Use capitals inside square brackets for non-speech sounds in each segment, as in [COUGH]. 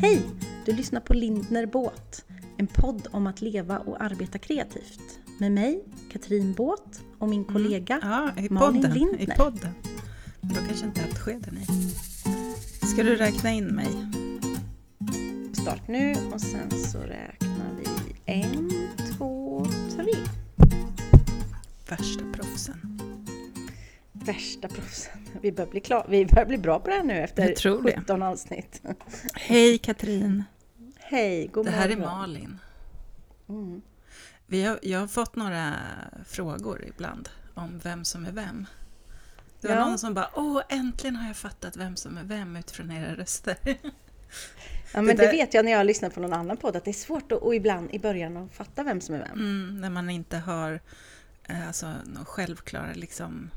Hej! Du lyssnar på Lindner Båt, en podd om att leva och arbeta kreativt. Med mig, Katrin Båt och min kollega Ja, i Malin podden. Lindner. I podden. Men Då kanske inte ärtskeden i. Ska du räkna in mig? Start nu och sen så räknar vi en, två, tre. Värsta. Värsta proffsen. Vi börjar bli, klar. Vi börjar bli bra på det här nu efter Jag tror det. 17 avsnitt. Hej Katrin! Hej, god Det här är morgon. Malin. Mm. Vi har, jag har fått några frågor ibland om vem som är vem. Det var Ja. någon som bara Åh, äntligen har jag fattat vem som är vem utifrån era röster. [LAUGHS] Ja, men det, där- vet jag när jag lyssnar på någon annan podd att det är svårt att, och ibland i början att fatta vem som är vem. Mm, när man inte har eh, alltså, någon självklara liksom,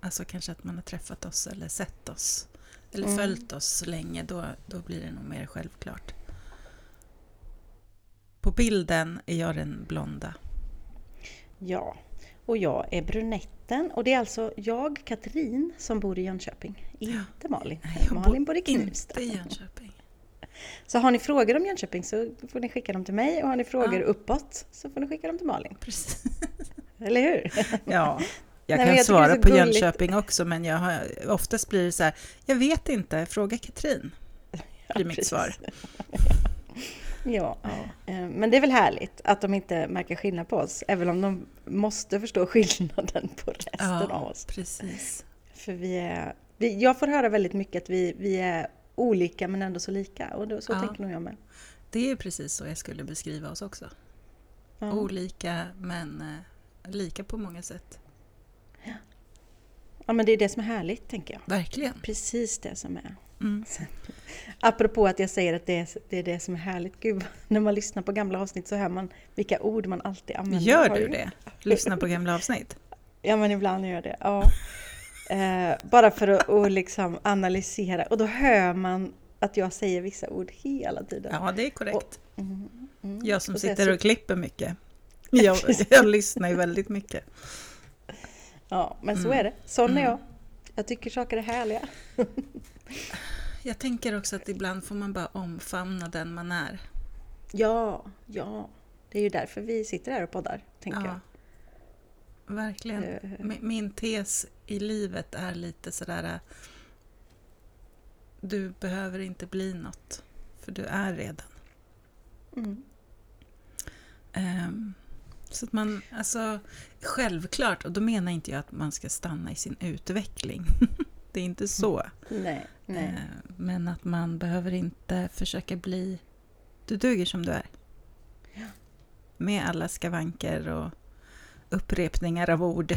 alltså kanske att man har träffat oss eller sett oss eller Mm. följt oss länge, då, då blir det nog mer självklart. På bilden är jag den blonda. Ja, och jag är brunetten och det är alltså jag, Katrin, som bor i Jönköping. Inte Malin. Nej, jag Malin bor i Knivsta. Inte i Jönköping. Så har ni frågor om Jönköping så får ni skicka dem till mig och har ni frågor Ja. uppåt så får ni skicka dem till Malin. Precis. Eller hur? Ja, [LAUGHS] jag Nej, kan jag svara på gulligt. Jönköping också, men jag har, oftast blir det så här, jag vet inte, fråga Katrin. [LAUGHS] blir mitt svar. [LAUGHS] Ja, Ja. eh, men det är väl härligt att de inte märker skillnad på oss, även om de måste förstå [LAUGHS] skillnaden på resten av oss. precis. För vi är, vi, jag får höra väldigt mycket att vi, vi är olika men ändå så lika och då, så Ja. tänker nog jag med. Det är precis så jag skulle beskriva oss också. Ja. Olika men eh, lika på många sätt. Ja men det är det som är härligt tänker jag. Verkligen. Precis det som är. Mm. Apropå att jag säger att det är, det är det som är härligt. Gud, [LAUGHS] när man lyssnar på gamla avsnitt så hör man vilka ord man alltid använder. Gör du det? Lyssna på gamla avsnitt? [LAUGHS] Ja, men ibland gör jag det. Ja. Eh, bara för att och liksom analysera. Och då hör man att jag säger vissa ord hela tiden. Ja, det är korrekt. Mm, mm. Jag som Och sitter och klipper mycket. [LAUGHS] Jag, jag lyssnar ju väldigt mycket. Ja, men så Mm. är det. Sån är Mm. jag. Jag tycker saker är härliga. [LAUGHS] Jag tänker också att ibland får man bara omfamna den man är. Ja, ja. Det är ju därför vi sitter här och poddar, tänker jag. Verkligen. Eh, Mi- Min tes i livet är lite sådär... äh, Du behöver inte bli något, för du är redan. Mm. Ehm, så att man, alltså självklart, och då menar inte jag att man ska stanna i sin utveckling. [LAUGHS] det är inte så. Nej, nej. Ehm, men att man behöver inte försöka bli... Du duger som du är. Ja. Med alla skavanker och upprepningar av ord.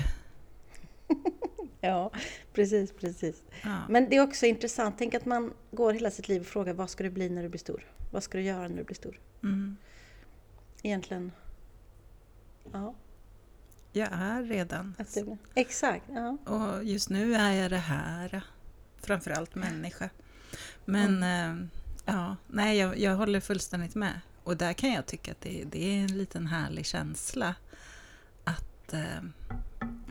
[LAUGHS] Ja, precis, precis. Ja. Men det är också intressant. Tänk att man går hela sitt liv och frågar vad ska du bli när du blir stor? Vad ska du göra när du blir stor? Mm. Egentligen, ja. Jag är redan. Att det, exakt, ja. Och just nu är jag det här. Framförallt människa. Men eh, ja, nej, jag, jag håller fullständigt med. Och där kan jag tycka att det, det är en liten härlig känsla. Att eh,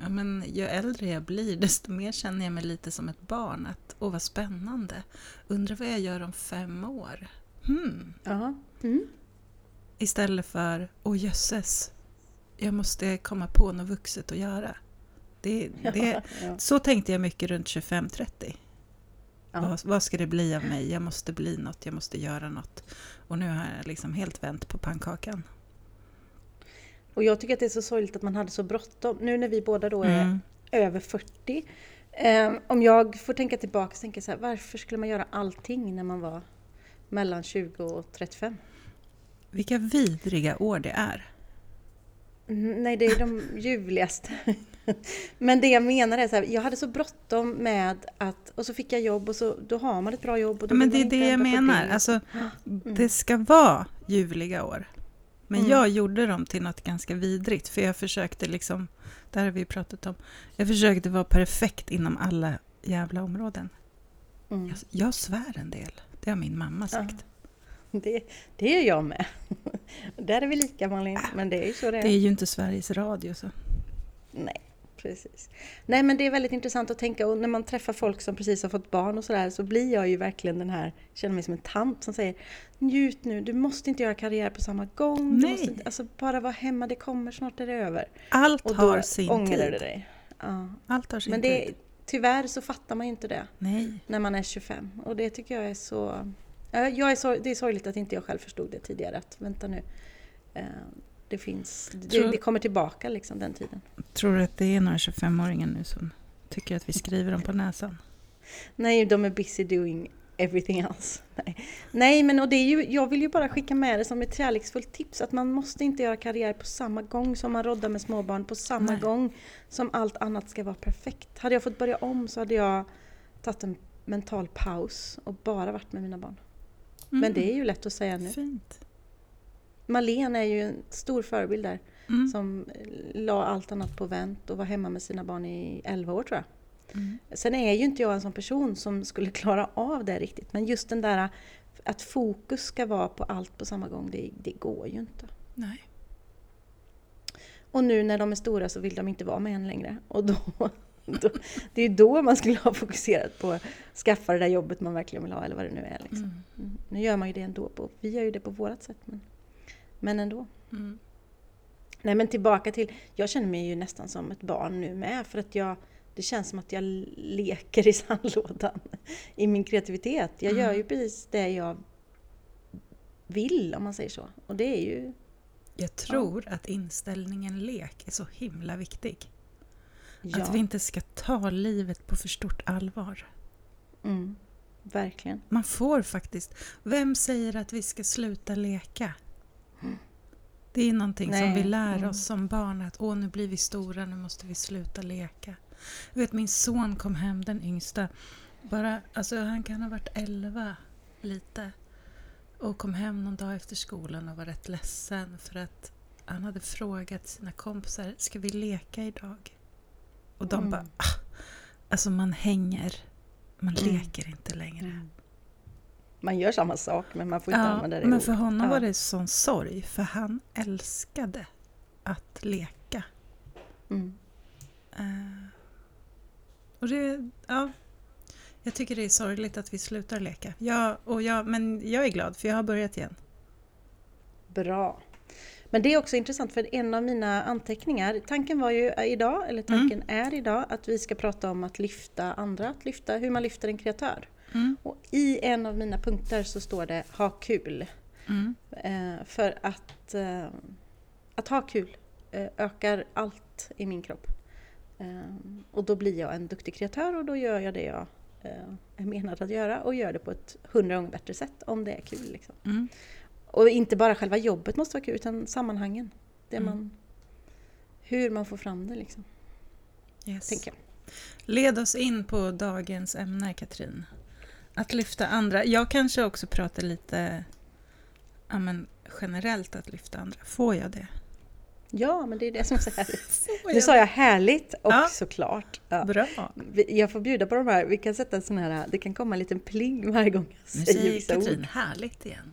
ja, men ju äldre jag blir, desto mer känner jag mig lite som ett barn. Att åh, vad spännande. Undrar vad jag gör om fem år. Hmm. ja. Mm. Istället för, åh jösses, jag måste komma på något vuxet att göra. Det, det, [LAUGHS] ja. så tänkte jag mycket runt 25-30. Ja. Vad, vad ska det bli av mig? Jag måste bli något, jag måste göra något. Och nu har jag liksom helt vänt på pannkakan. Och jag tycker att det är så sorgligt att man hade så bråttom. Nu när vi båda då är Mm. över 40. Eh, om jag får tänka tillbaka tänker jag så här, varför skulle man göra allting när man var mellan 20 och 35? Vilka vidriga år det är. Mm, Nej, det är de ljuvligaste. [LAUGHS] Men det jag menar är så här, jag hade så bråttom med att, och så fick jag jobb och så, då har man ett bra jobb. Och då Men det är det jag menar. Alltså, [GASPS] Mm. det ska vara ljuvliga år. Men Mm. jag gjorde dem till något ganska vidrigt. För jag försökte liksom, det här har vi pratat om. Jag försökte vara perfekt inom alla jävla områden. Mm. Jag, jag svär en del. Det har min mamma sagt. [LAUGHS] Det, det är jag med. [LAUGHS] Där är vi lika Malin, men det är ju så det är. Det är ju inte Sveriges Radio så. Nej, Precis. Nej men det är väldigt intressant att tänka och när man träffar folk som precis har fått barn och sådär så blir jag ju verkligen den här, känner mig som en tant som säger Njut nu, du måste inte göra karriär på samma gång. Du Nej. måste inte, alltså bara vara hemma, det kommer, snart är det över. Allt Och har då sin ångrar du tid. dig. Ja. Allt har sin Men det, tid. tyvärr så fattar man ju inte det Nej. när man är 25 och det tycker jag är så... Ja, Jag är så det är sorgligt att inte jag själv förstod det tidigare att vänta nu. eh, Det finns, det, Tror- det kommer tillbaka liksom den tiden. Tror du att det är några 25-åringar nu som tycker att vi skriver dem på näsan? Nej, de är busy doing everything else. Nej, Nej men och det är ju, jag vill ju bara skicka med det som ett kärleksfullt tips att man måste inte göra karriär på samma gång som man roddar med småbarn, på samma Nej. gång som allt annat ska vara perfekt. Hade jag fått börja om så hade jag tagit en mental paus och bara varit med mina barn. Men det är ju lätt att säga nu. Fint. Marlene är ju en stor förebild där Mm. som la allt annat på vänt och var hemma med sina barn i 11 år tror jag. Mm. Sen är ju inte jag en sån person som skulle [LAUGHS] klara av det riktigt. Men just den där att fokus ska vara på allt på samma gång, det, det går ju inte. Nej. Och nu när de är stora så vill de inte vara med en längre. Och då, det är ju då man skulle ha fokuserat på att skaffa det där jobbet man verkligen vill ha eller vad det nu är. Liksom. Mm. Mm. Nu gör man ju det ändå. På, vi gör ju det på vårat sätt. Men, men ändå. Mm. Nej men tillbaka till, jag känner mig ju nästan som ett barn nu med för att jag, det känns som att jag leker i [LAUGHS] sandlådan i min kreativitet. Jag gör Mm. ju precis det jag vill om man säger så. Och det är ju, Jag tror att inställningen lek är så himla viktig. Ja, Att vi inte ska ta livet på för stort allvar. mm, verkligen. Man får faktiskt... Vem säger att vi ska sluta leka? Det är någonting som Nej, vi lär mm. oss som barn att åh, nu blir vi stora, nu måste vi sluta leka. Jag vet, min son kom hem, den yngsta, bara, alltså han kan ha varit 11 lite och kom hem någon dag efter skolan och var rätt ledsen för att han hade frågat sina kompisar, ska vi leka idag? Och de Mm. bara, ah, alltså man hänger, man Mm. leker inte längre. Man gör samma sak men man får inte Ja, använda det men ordet. för honom ja. var det sån sorg, för han älskade att leka. Mm. Eh, och det, ja, jag tycker det är sorgligt att vi slutar leka. Jag, och jag, men jag är glad för jag har börjat igen. Bra. Men det är också intressant för en av mina anteckningar, tanken var ju idag, eller tanken är idag, att vi ska prata om att lyfta andra, att lyfta, hur man lyfter en kreatör. Mm. Och i en av mina punkter så står det ha kul. Mm. Eh, för att, eh, att ha kul eh, ökar allt i min kropp. Eh, och då blir jag en duktig kreatör och då gör jag det jag eh, är menad att göra och gör det på ett hundra gånger bättre sätt om det är kul. Liksom. Mm. Och inte bara själva jobbet måste vara kul utan sammanhangen. Det Mm. man, hur man får fram det liksom, Yes. tänker jag. Led oss in på dagens ämne, Katrin. Att lyfta andra. Jag kanske också pratar lite ja, men generellt att lyfta andra. Får jag det? Ja, men det är det som är så härligt. [LAUGHS] Nu sa jag härligt och Ja. såklart. Ja. Bra. Jag får bjuda på de här, vi kan sätta en sån här, det kan komma en liten pling varje gång jag Nu säger vissa Katrin ord. härligt igen.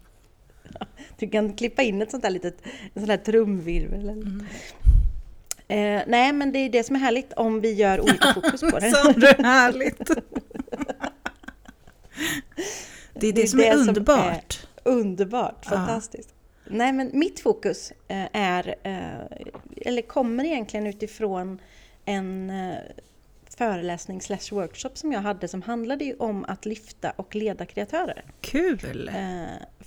[LAUGHS] Du kan klippa in ett sånt där litet, en sån här trumvirvel. Mm. Eh, nej, men det är det som är härligt om vi gör olika [LAUGHS] fokus på det. Sa du härligt? [LAUGHS] Det är det, som är underbart. Underbart, Ja. fantastiskt. Nej men mitt fokus eh, är, eh, eller kommer egentligen utifrån en eh, föreläsning slash workshop som jag hade som handlade om att lyfta och leda kreatörer. Kul!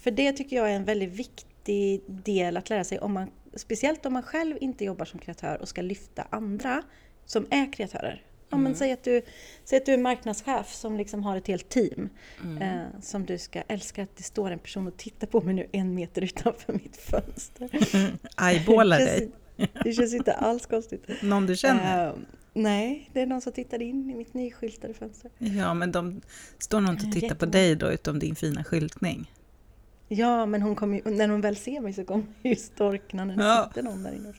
För det tycker jag är en väldigt viktig del att lära sig, om man, speciellt om man själv inte jobbar som kreatör och ska lyfta andra som är kreatörer. Ja, men säg, att du, säg att du är marknadschef som liksom har ett helt team Mm. eh, som du ska älska att det står en person och tittar på mig nu en meter utanför mitt fönster. [LAUGHS] Eyeballar dig. det känns inte alls konstigt. Någon du känner? Eh, nej, det är någon som tittar in i mitt nyskyltade fönster. Ja, men de står nog inte och tittar på dig då, utom din fina skyltning. Ja, men hon ju, när hon väl ser mig så kommer ju storkna när det Ja. sitter någon där inne.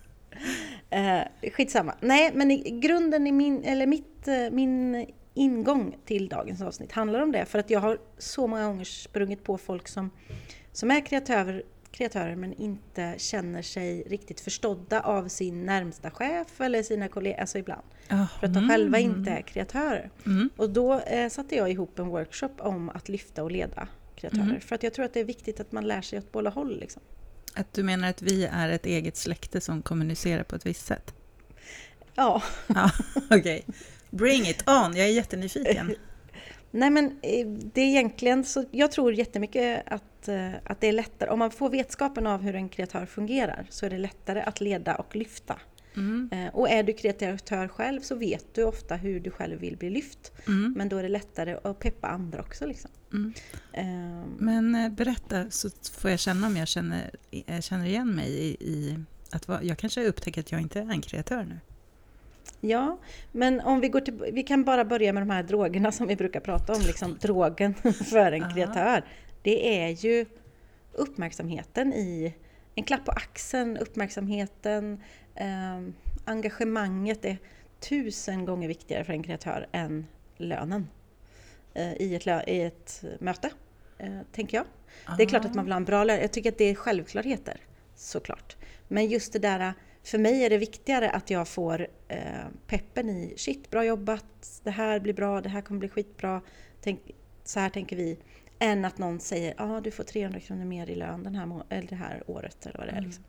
Eh, skitsamma. Nej, men i grunden i min, eller mitt, eh, min ingång till dagens avsnitt handlar om det. För att jag har så många gånger sprungit på folk som, som är kreatörer, kreatörer men inte känner sig riktigt förstådda av sin närmsta chef eller sina kollegor, alltså ibland. Oh, För att de själva inte är kreatörer. Mm. Och då eh, satte jag ihop en workshop om att lyfta och leda kreatörer. Mm. För att jag tror att det är viktigt att man lär sig åt båda håll. Liksom. Att du menar att vi är ett eget släkte som kommunicerar på ett visst sätt? Ja. Ja, [LAUGHS] okej. Bring it on, jag är jättenyfiken. [LAUGHS] Nej men eh, det är egentligen så, jag tror jättemycket att, eh, att det är lättare, om man får vetskapen av hur en kreatör fungerar så är det lättare att leda och lyfta. Mm. Eh, Och är du kreatör själv så vet du ofta hur du själv vill bli lyft. Mm. Men då är det lättare att peppa andra också. Liksom. Mm. Ehm, Men eh, berätta så får jag känna om jag känner, eh, känner igen mig i, i att vara, jag kanske upptäcker att jag inte är en kreatör nu. Ja, men om vi går till, vi kan bara börja med de här drogerna som vi brukar prata om, liksom drogen [LAUGHS] för en Aha. kreatör. Det är ju uppmärksamheten i, en klapp på axeln, uppmärksamheten, ehm, engagemanget är tusen gånger viktigare för en kreatör än lönen eh, i, ett, lö- i ett möte, eh, tänker jag. Det är klart att man vill ha en bra lön. Jag tycker att det är självklarheter, såklart. Men just det där, för mig är det viktigare att jag får eh, peppen i shit, bra jobbat, det här blir bra, det här kommer bli skitbra, Tänk, så här tänker vi. Än att någon säger, ja ah, du får 300 kronor mer i lön den här eller det här året eller vad det är. Mm. Liksom.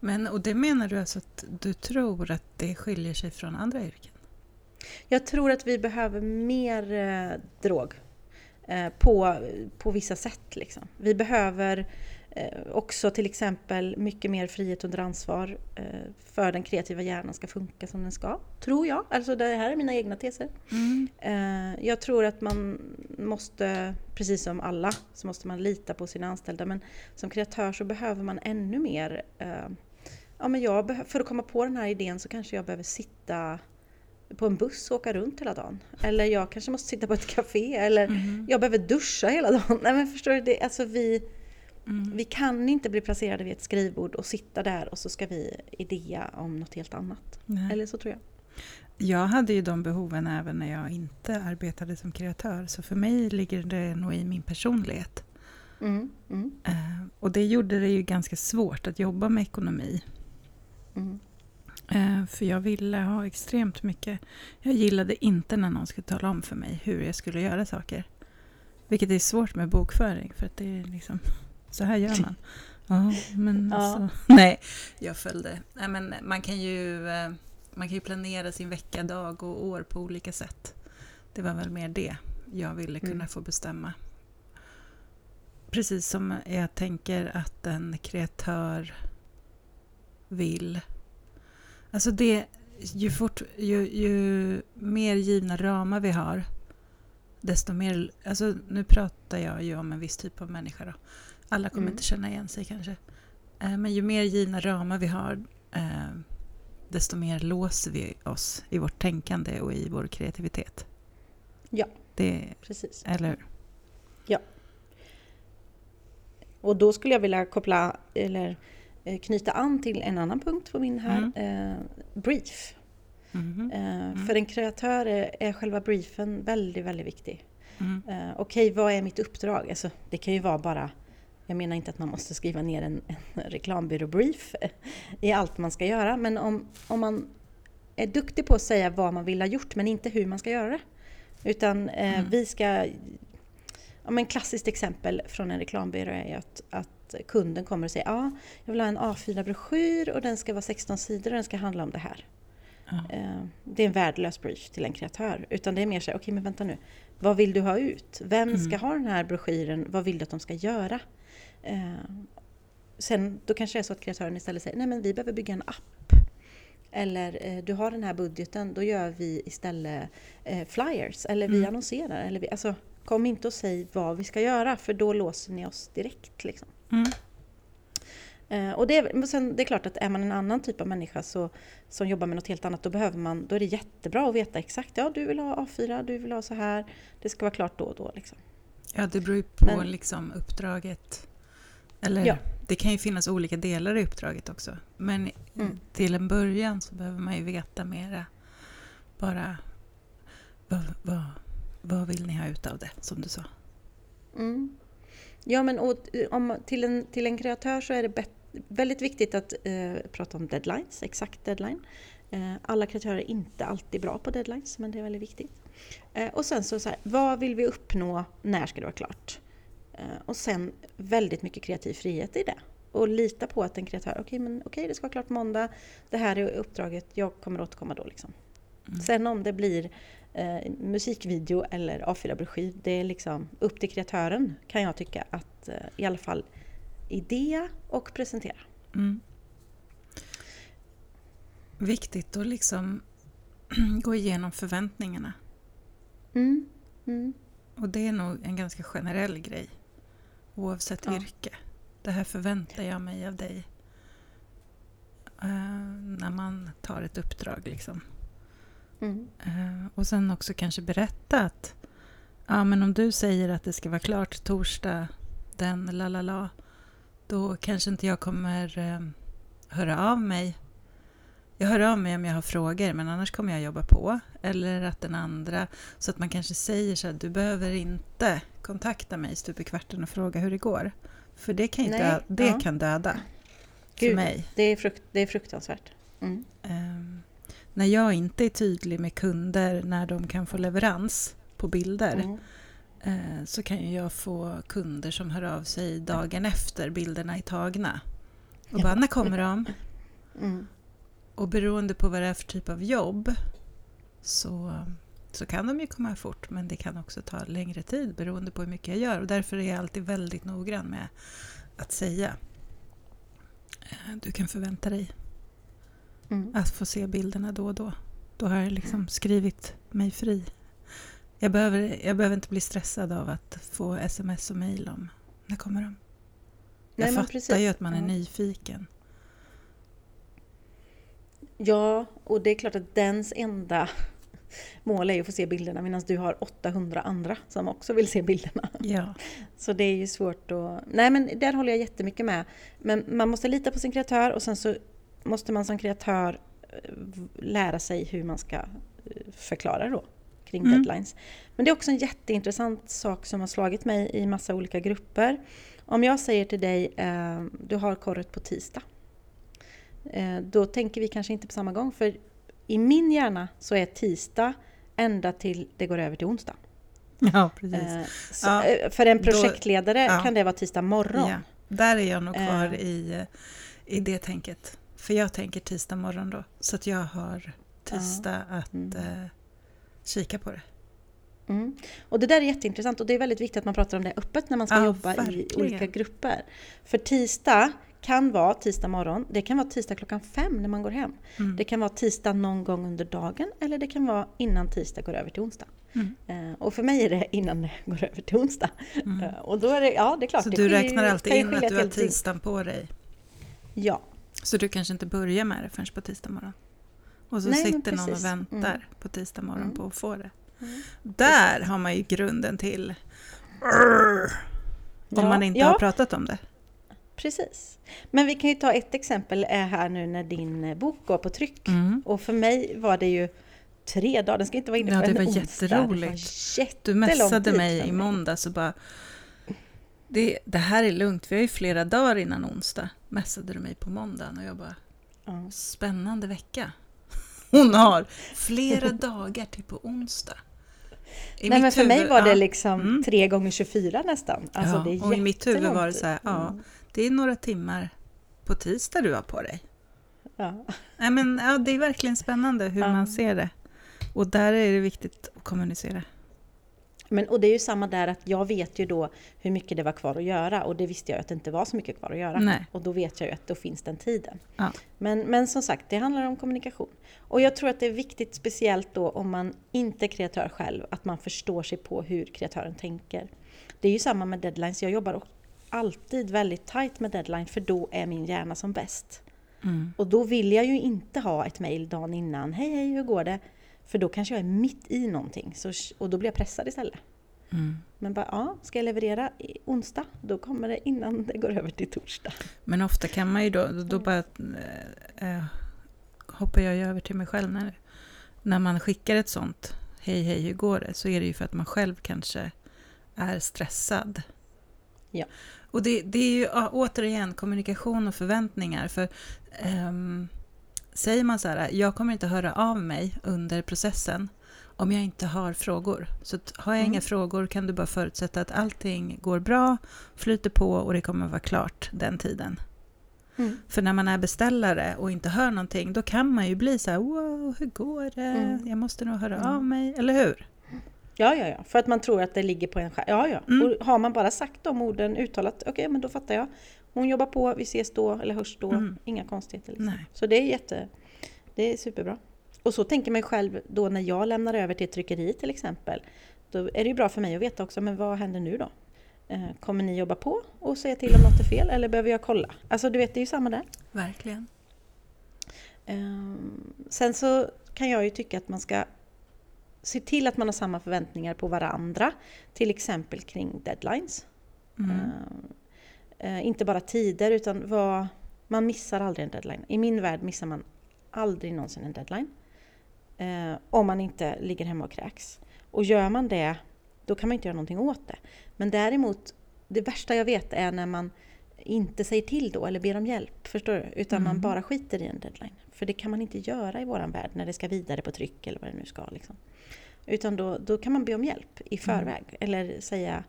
Men, och det menar du alltså att du tror att det skiljer sig från andra yrken? Jag tror att vi behöver mer eh, drog eh, på, på vissa sätt. Liksom. Vi behöver eh, också till exempel mycket mer frihet under ansvar eh, för den kreativa hjärnan ska funka som den ska. Tror jag. Alltså det här är mina egna teser. Mm. Eh, jag tror att man måste, precis som alla, så måste man lita på sina anställda. Men som kreatör så behöver man ännu mer. Eh, ja, men jag för att komma på den här idén så kanske jag behöver sitta på en buss och åka runt hela dagen. Eller jag kanske måste sitta på ett café. Eller Mm. jag behöver duscha hela dagen. [LAUGHS] Nej men förstår du? Det, alltså vi, Mm. vi kan inte bli placerade vid ett skrivbord och sitta där och så ska vi idea om något helt annat. Nej. Eller så tror jag. Jag hade ju de behoven även när jag inte arbetade som kreatör. Så för mig ligger det nog i min personlighet. Mm, mm, Eh, och det gjorde det ju ganska svårt att jobba med ekonomi. mm. Eh, för jag ville ha extremt mycket. Jag gillade inte när någon skulle tala om för mig hur jag skulle göra saker. Vilket är svårt med bokföring för att det är liksom, så här gör man. [LAUGHS] Ja, men Ja. alltså, [LAUGHS] nej, jag följde. Nej, men man kan ju eh, man kan ju planera sin vecka, dag och år på olika sätt. Det var väl mer det jag ville kunna Mm. få bestämma. Precis som jag tänker att en kreatör vill. Alltså det, ju, fort, ju, ju mer givna ramar vi har, desto mer... Alltså nu pratar jag ju om en viss typ av människa då. Alla kommer Mm. inte känna igen sig kanske. Eh, Men ju mer givna ramar vi har, eh, desto mer låser vi oss i vårt tänkande och i vår kreativitet. Ja. Det, Precis. eller hur? Och då skulle jag vilja koppla eller eh, knyta an till en annan punkt på min här. Eh, brief. Mhm. Eh, För en kreatör är, är själva briefen väldigt, väldigt viktig. Mm. Eh, Okej, vad är mitt uppdrag? Alltså, det kan ju vara bara jag menar inte att man måste skriva ner en, en reklambyråbrief i allt man ska göra, men om, om man är duktig på att säga vad man vill ha gjort, men inte hur man ska göra det. Utan eh, Mm. vi ska... Ja, men klassiskt exempel från en reklambyrå är att, att kunden kommer och säger ja, jag vill ha en A4-broschyr och den ska vara 16 sidor och den ska handla om det här. Eh, Det är en värdelös brief till en kreatör. Utan det är mer så här, okej men vänta nu. Vad vill du ha ut? Vem Mm. ska ha den här broschyren? Vad vill du att de ska göra? Eh, Sen då kanske det är så att kreatören istället säger, nej men vi behöver bygga en app. Eller eh, du har den här budgeten, då gör vi istället eh, flyers. Eller vi Mm. annonserar. Eller vi, alltså, kom inte och säg vad vi ska göra för då låser ni oss direkt. Liksom. Mm. Eh, och det, är, sen, det är klart att är man en annan typ av människa så, som jobbar med något helt annat, då, behöver man, då är det jättebra att veta exakt, ja du vill ha A4, du vill ha så här, det ska vara klart då och då. Liksom. Ja, det beror ju på Men- liksom uppdraget. Eller Ja. det kan ju finnas olika delar i uppdraget också. Men Mm. till en början så behöver man ju veta mera. Bara vad, vad, vad vill ni ha ut av det, som du sa? Mm. Ja, men och, eh, om, till, en, till en kreatör så är det bet, väldigt viktigt att eh, prata om deadlines, exakt deadline. Eh, alla kreatörer är inte alltid bra på deadlines, men det är väldigt viktigt. Eh, och sen så, så här, vad vill vi uppnå? När ska det vara klart? Eh, och sen väldigt mycket kreativ frihet i det. Och lita på att en kreatör, okej okay, men okej okay, det ska vara klart måndag, det här är uppdraget, jag kommer återkomma då liksom. Mm. Sen om det blir eh, musikvideo eller A4-broschyr, det är liksom upp till kreatören kan jag tycka att eh, i alla fall idé och presentera. Mm. Viktigt att liksom [CLEARS THROAT] gå igenom förväntningarna. Mm. Mm. Och det är nog en ganska generell grej oavsett ja. yrke. Det här förväntar jag mig av dig uh, när man tar ett uppdrag. Liksom. Mm. Uh, och sen också kanske berätta att ja, men om du säger att det ska vara klart torsdag den la la la då kanske inte jag kommer uh, höra av mig. Jag hör av mig om jag har frågor men annars kommer jag jobba på. Eller att den andra, så att man kanske säger så här, du behöver inte kontakta mig stup i kvarten och fråga hur det går. För det kan, Nej, det ja. kan döda. Gud, för mig. Det är, frukt, det är fruktansvärt. Mm. Um, när jag inte är tydlig med kunder när de kan få leverans på bilder mm. uh, så kan jag få kunder som hör av sig dagen efter bilderna är tagna. Och bara, när kommer de? Mm. Och beroende på vad det är för typ av jobb så, så kan de ju komma fort men det kan också ta längre tid beroende på hur mycket jag gör och därför är jag alltid väldigt noggrann med att säga eh, du kan förvänta dig mm. att få se bilderna då och då. Då har jag liksom skrivit mig fri. Jag behöver, jag behöver inte bli stressad av att få sms och mail om när kommer de. Jag Nej, fattar precis. ju att man är nyfiken. Ja, och det är klart att dens enda mål är ju att få se bilderna medan du har 800 andra som också vill se bilderna. Ja. Så det är ju svårt att... Nej men där håller jag jättemycket med. Men man måste lita på sin kreatör och sen så måste man som kreatör eh, lära sig hur man ska eh, förklara då kring mm. deadlines. Men det är också en jätteintressant sak som har slagit mig i massa olika grupper. Om jag säger till dig, eh, du har korret på tisdag. Eh, då tänker vi kanske inte på samma gång. För i min hjärna så är tisdag ända till det går över till onsdag. Ja, precis. Eh, så, ja, eh, för en projektledare då, ja. kan det vara tisdag morgon. Ja, där är jag nog kvar i, i det tänket. För jag tänker tisdag morgon då. Så att jag har tisdag att mm. kika på det. Mm. Och det där är jätteintressant och det är väldigt viktigt att man pratar om det öppet när man ska jobba verkligen. i olika grupper. För tisdag kan vara tisdag morgon, det kan vara tisdag klockan fem när man går hem. Mm. Det kan vara tisdag någon gång under dagen eller det kan vara innan tisdag går över till onsdag. Mm. Uh, och för mig är det innan det går över till onsdag. Mm. Uh, och då är det, ja det är klart. Så du räknar alltid in att du har tisdagen på dig? Ja. Så du kanske inte börjar med det förrän på tisdag morgon? Och så Nej, sitter någon och väntar mm. på tisdag morgon mm. på att få det. Mm. Där har man ju grunden till om ja, man inte ja. har pratat om det. Precis. Men vi kan ju ta ett exempel här nu när din eh, bok går på tryck. Mm. Och för mig var det ju tre dagar, den ska inte vara inne ja, förrän det var jätteroligt. Det var du messade mig i måndags och bara det, det, här är lugnt, vi har ju flera dagar innan onsdag. Messade du mig på måndagen och jag bara ja. Spännande vecka. [LAUGHS] Hon har flera [LAUGHS] dagar till på onsdag. I Nej men för huvud, mig var det liksom ja. mm. tre gånger 24 nästan. Alltså ja, och i mitt huvud var det så här, ja, mm. Det är några timmar på tisdag du har på dig. Ja. Nej, men, ja, det är verkligen spännande hur ja. man ser det. Och där är det viktigt att kommunicera. Men, och det är ju samma där att jag vet ju då hur mycket det var kvar att göra och det visste jag att det inte var så mycket kvar att göra. Nej. Och då vet jag ju att då finns den tiden. Ja. Men, men som sagt, det handlar om kommunikation. Och jag tror att det är viktigt, speciellt då om man inte är kreatör själv, att man förstår sig på hur kreatören tänker. Det är ju samma med deadlines. Jag jobbar alltid väldigt tight med deadline för då är min hjärna som bäst. Mm. Och då vill jag ju inte ha ett mail dagen innan. Hej hej, hur går det? För då kanske jag är mitt i någonting så, och då blir jag pressad istället. Mm. Men bara, ja, ska jag leverera i onsdag, då kommer det innan det går över till torsdag. Men ofta kan man ju då, då bara äh, hoppar jag över till mig själv. När, när man skickar ett sånt, hej hej hur går det? Så är det ju för att man själv kanske är stressad. Ja. Och det, det är ju återigen kommunikation och förväntningar. För ehm, Säger man så här, jag kommer inte höra av mig under processen om jag inte har frågor. Så har jag Mm. inga frågor kan du bara förutsätta att allting går bra, flyter på och det kommer vara klart den tiden. Mm. För när man är beställare och inte hör någonting, då kan man ju bli så här, wow, hur går det? Mm. Jag måste nog höra Mm. av mig, eller hur? Ja, ja, ja. För att man tror att det ligger på en själv. Ja, ja. Mm. Och har man bara sagt de orden uttalat, okej, men då fattar jag. Hon jobbar på, vi ses då, eller hörs då. Mm. Inga konstigheter. Liksom. Nej. Så det är jätte... Det är superbra. Och så tänker man ju själv då när jag lämnar över till ett tryckeri till exempel. Då är det ju bra för mig att veta också, men vad händer nu då? Eh, Kommer ni jobba på och säga till om något är fel eller behöver jag kolla? Alltså du vet, det är ju samma där. Verkligen. Ehm, Sen så kan jag ju tycka att man ska se till att man har samma förväntningar på varandra. Till exempel kring deadlines. Mm. Eh, inte bara tider utan vad... Man missar aldrig en deadline. I min värld missar man aldrig någonsin en deadline. Eh, om man inte ligger hemma och kräks. Och gör man det, då kan man inte göra någonting åt det. Men däremot, det värsta jag vet är när man inte säger till då eller ber om hjälp. Förstår du? Utan man Mm. bara skiter i en deadline. För det kan man inte göra i våran värld när det ska vidare på tryck eller vad det nu ska. Liksom. Utan då, då kan man be om hjälp i förväg. Eller säga...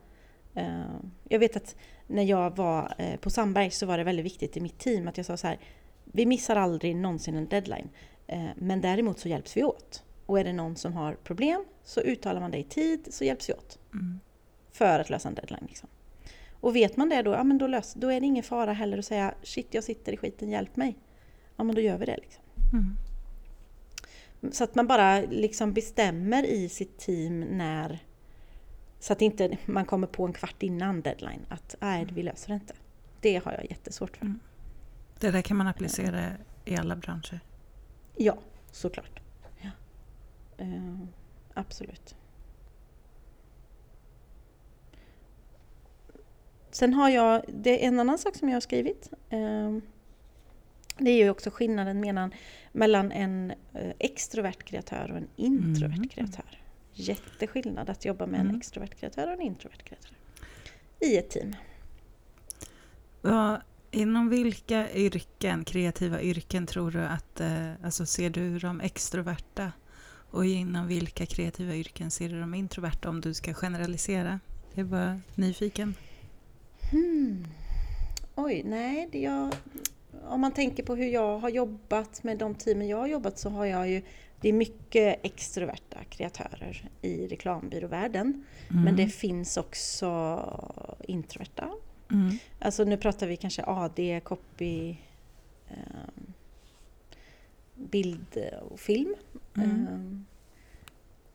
Eh, jag vet att när jag var eh, på Sandberg så var det väldigt viktigt i mitt team att jag sa så här. Vi missar aldrig någonsin en deadline. Eh, men däremot så hjälps vi åt. Och är det någon som har problem så uttalar man det i tid så hjälps vi åt. Mm. För att lösa en deadline. Liksom. Och vet man det då, ja men då, lös, då är det ingen fara heller att säga shit jag sitter i skiten, hjälp mig. Ja men då gör vi det. Liksom. Mm. Så att man bara liksom bestämmer i sitt team när... Så att inte man kommer på en kvart innan deadline att nej, vi löser det inte. Det har jag jättesvårt för. Mm. Det där kan man applicera i alla branscher. Ja, såklart. Ja. Eh, absolut. Sen har jag, det är en annan sak som jag har skrivit. Eh, det är ju också skillnaden mellan, mellan en eh, extrovert kreatör och en introvert Mm. kreatör. Jätteskillnad att jobba med en Mm. extrovert kreatör och en introvert kreatör. I ett team. Vad, inom vilka yrken, kreativa yrken tror du att, eh, alltså ser du de extroverta? Och inom vilka kreativa yrken ser du de introverta om du ska generalisera? Jag är bara nyfiken. Hmm. Oj, nej, det jag, om man tänker på hur jag har jobbat med de teamen jag har jobbat så har jag ju, det är mycket extroverta kreatörer i reklambyråvärlden. Mm. Men det finns också introverta. Mm. Alltså nu pratar vi kanske AD, copy, eh, bild och film. Mm. Eh,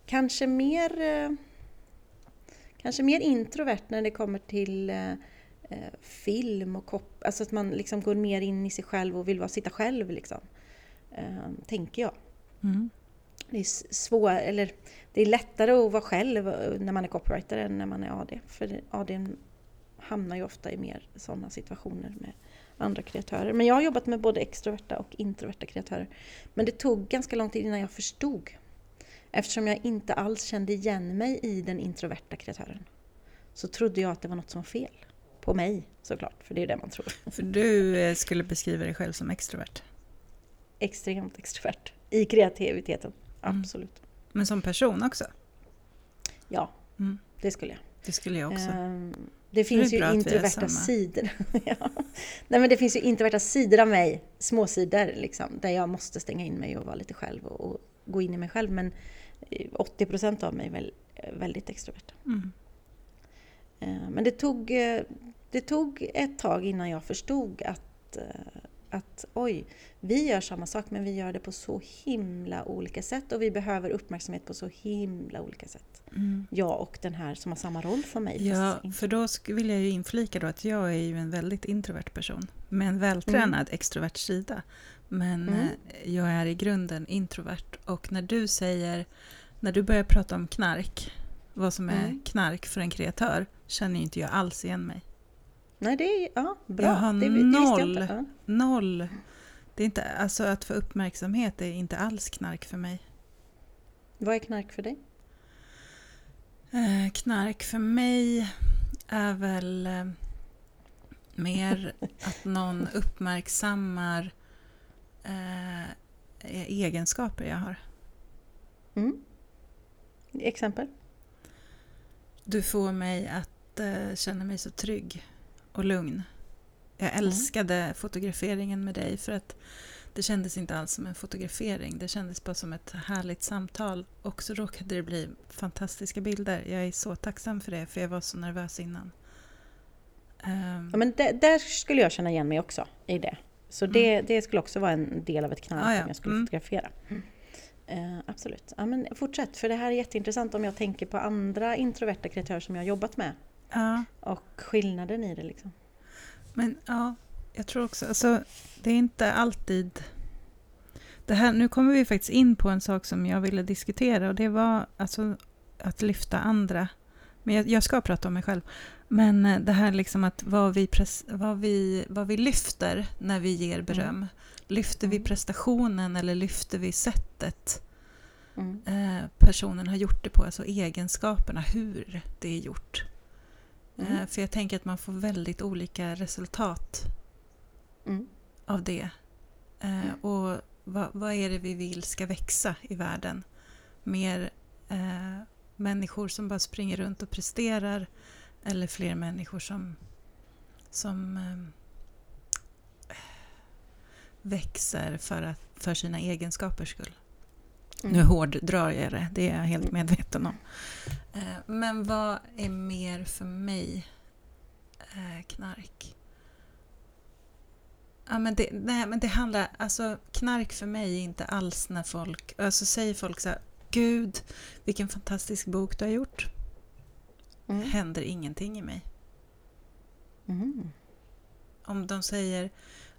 kanske mer eh, Kanske mer introvert när det kommer till eh, film och kop- alltså att man liksom går mer in i sig själv och vill vara, sitta själv liksom. Eh, tänker jag. Mm. Det är svår, eller det är lättare att vara själv eh, när man är copywriter än när man är AD. För AD hamnar ju ofta i mer sådana situationer med andra kreatörer. Men jag har jobbat med både extroverta och introverta kreatörer. Men det tog ganska lång tid innan jag förstod. Eftersom jag inte alls kände igen mig i den introverta kreatören. Så trodde jag att det var något som var fel. På mig såklart, för det är det man tror. [LAUGHS] För du eh, skulle beskriva dig själv som extrovert. Extremt extrovert. I kreativiteten, Mm. absolut. Men som person också? Ja, Mm. det skulle jag. Det skulle jag också. Ehm, Det finns det ju introverta sidor. [LAUGHS] ja. Nej men det finns ju introverta sidor av mig, småsidor liksom, där jag måste stänga in mig och vara lite själv och, och gå in i mig själv. Men eh, 80% av mig är väl, eh, väldigt extrovert. Mm. Eh, Men det tog, eh, det tog ett tag innan jag förstod att, eh, att oj, vi gör samma sak men vi gör det på så himla olika sätt och vi behöver uppmärksamhet på så himla olika sätt. Mm. Jag och den här som har samma roll som mig. Ja, för då vill jag ju inflika då att jag är ju en väldigt introvert person med en vältränad extrovert sida. Men Mm. jag är i grunden introvert och när du säger, när du börjar prata om knark, vad som är Mm. knark för en kreatör, känner inte jag alls igen mig. Nej, det är ja, bra. Jag har det, det jag noll. inte. Ja. Noll. Det är inte, alltså att få uppmärksamhet är inte alls knark för mig. Vad är knark för dig? Eh, knark för mig är väl... Eh, Mer [LAUGHS] att någon uppmärksammar eh, egenskaper jag har. Mm. Exempel? Du får mig att eh, känna mig så trygg och lugn. Jag älskade mm. fotograferingen med dig för att det kändes inte alls som en fotografering. Det kändes bara som ett härligt samtal. Och så råkade det bli fantastiska bilder. Jag är så tacksam för det, för jag var så nervös innan. Um. Ja, men det, där skulle jag känna igen mig också i det. Så det, mm. det skulle också vara en del av ett knall ah, ja. om jag skulle mm. fotografera. Mm. Uh, absolut. Ja, men fortsätt, för det här är jätteintressant om jag tänker på andra introverta kreatörer som jag har jobbat med. Ja. Och skillnaden i det liksom. Men ja, jag tror också, alltså det är inte alltid... Det här, nu kommer vi faktiskt in på en sak som jag ville diskutera och det var alltså att lyfta andra. Men jag, jag ska prata om mig själv. Men eh, det här liksom att vad vi, pres, vad vi, vad vi lyfter när vi ger mm. beröm. Mm. Lyfter vi mm. prestationen eller lyfter vi sättet mm. eh, personen har gjort det på, alltså egenskaperna, hur det är gjort. Mm. Eh, för jag tänker att man får väldigt olika resultat mm. av det. Eh, mm. och vad, vad, är det vi vill ska växa i världen? Mer eh, människor som bara springer runt och presterar eller fler människor som, som eh, växer för, att, för sina egenskapers skull. Mm. Nu hårddrar jag det, det är jag helt mm. medveten om. Eh, men vad är mer för mig eh, knark? Ja, men det, nej, men det handlar, alltså knark för mig är inte alls när folk, alltså säger folk så här, Gud, vilken fantastisk bok du har gjort. Mm. Händer ingenting i mig. Mm. Om de säger,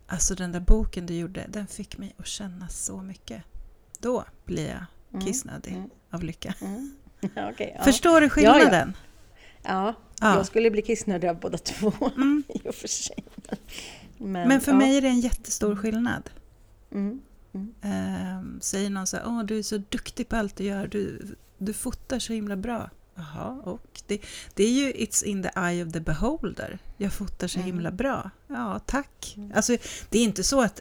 alltså den där boken du gjorde, den fick mig att känna så mycket. Då blir jag mm. kissnödig mm. av lycka. Mm. okay, ja. Förstår du skillnaden? Ja, ja. ja, jag skulle bli kissnödig av båda två mm. [LAUGHS] i och för sig. Men, Men för mig är det en jättestor skillnad. Um, säger någon så här, Åh, du är så duktig på allt du gör, du, du fotar så himla bra. Jaha, och det, det är ju It's in the eye of the beholder. Jag fotar så himla mm. bra. Ja, tack. Mm. Alltså, det är inte så att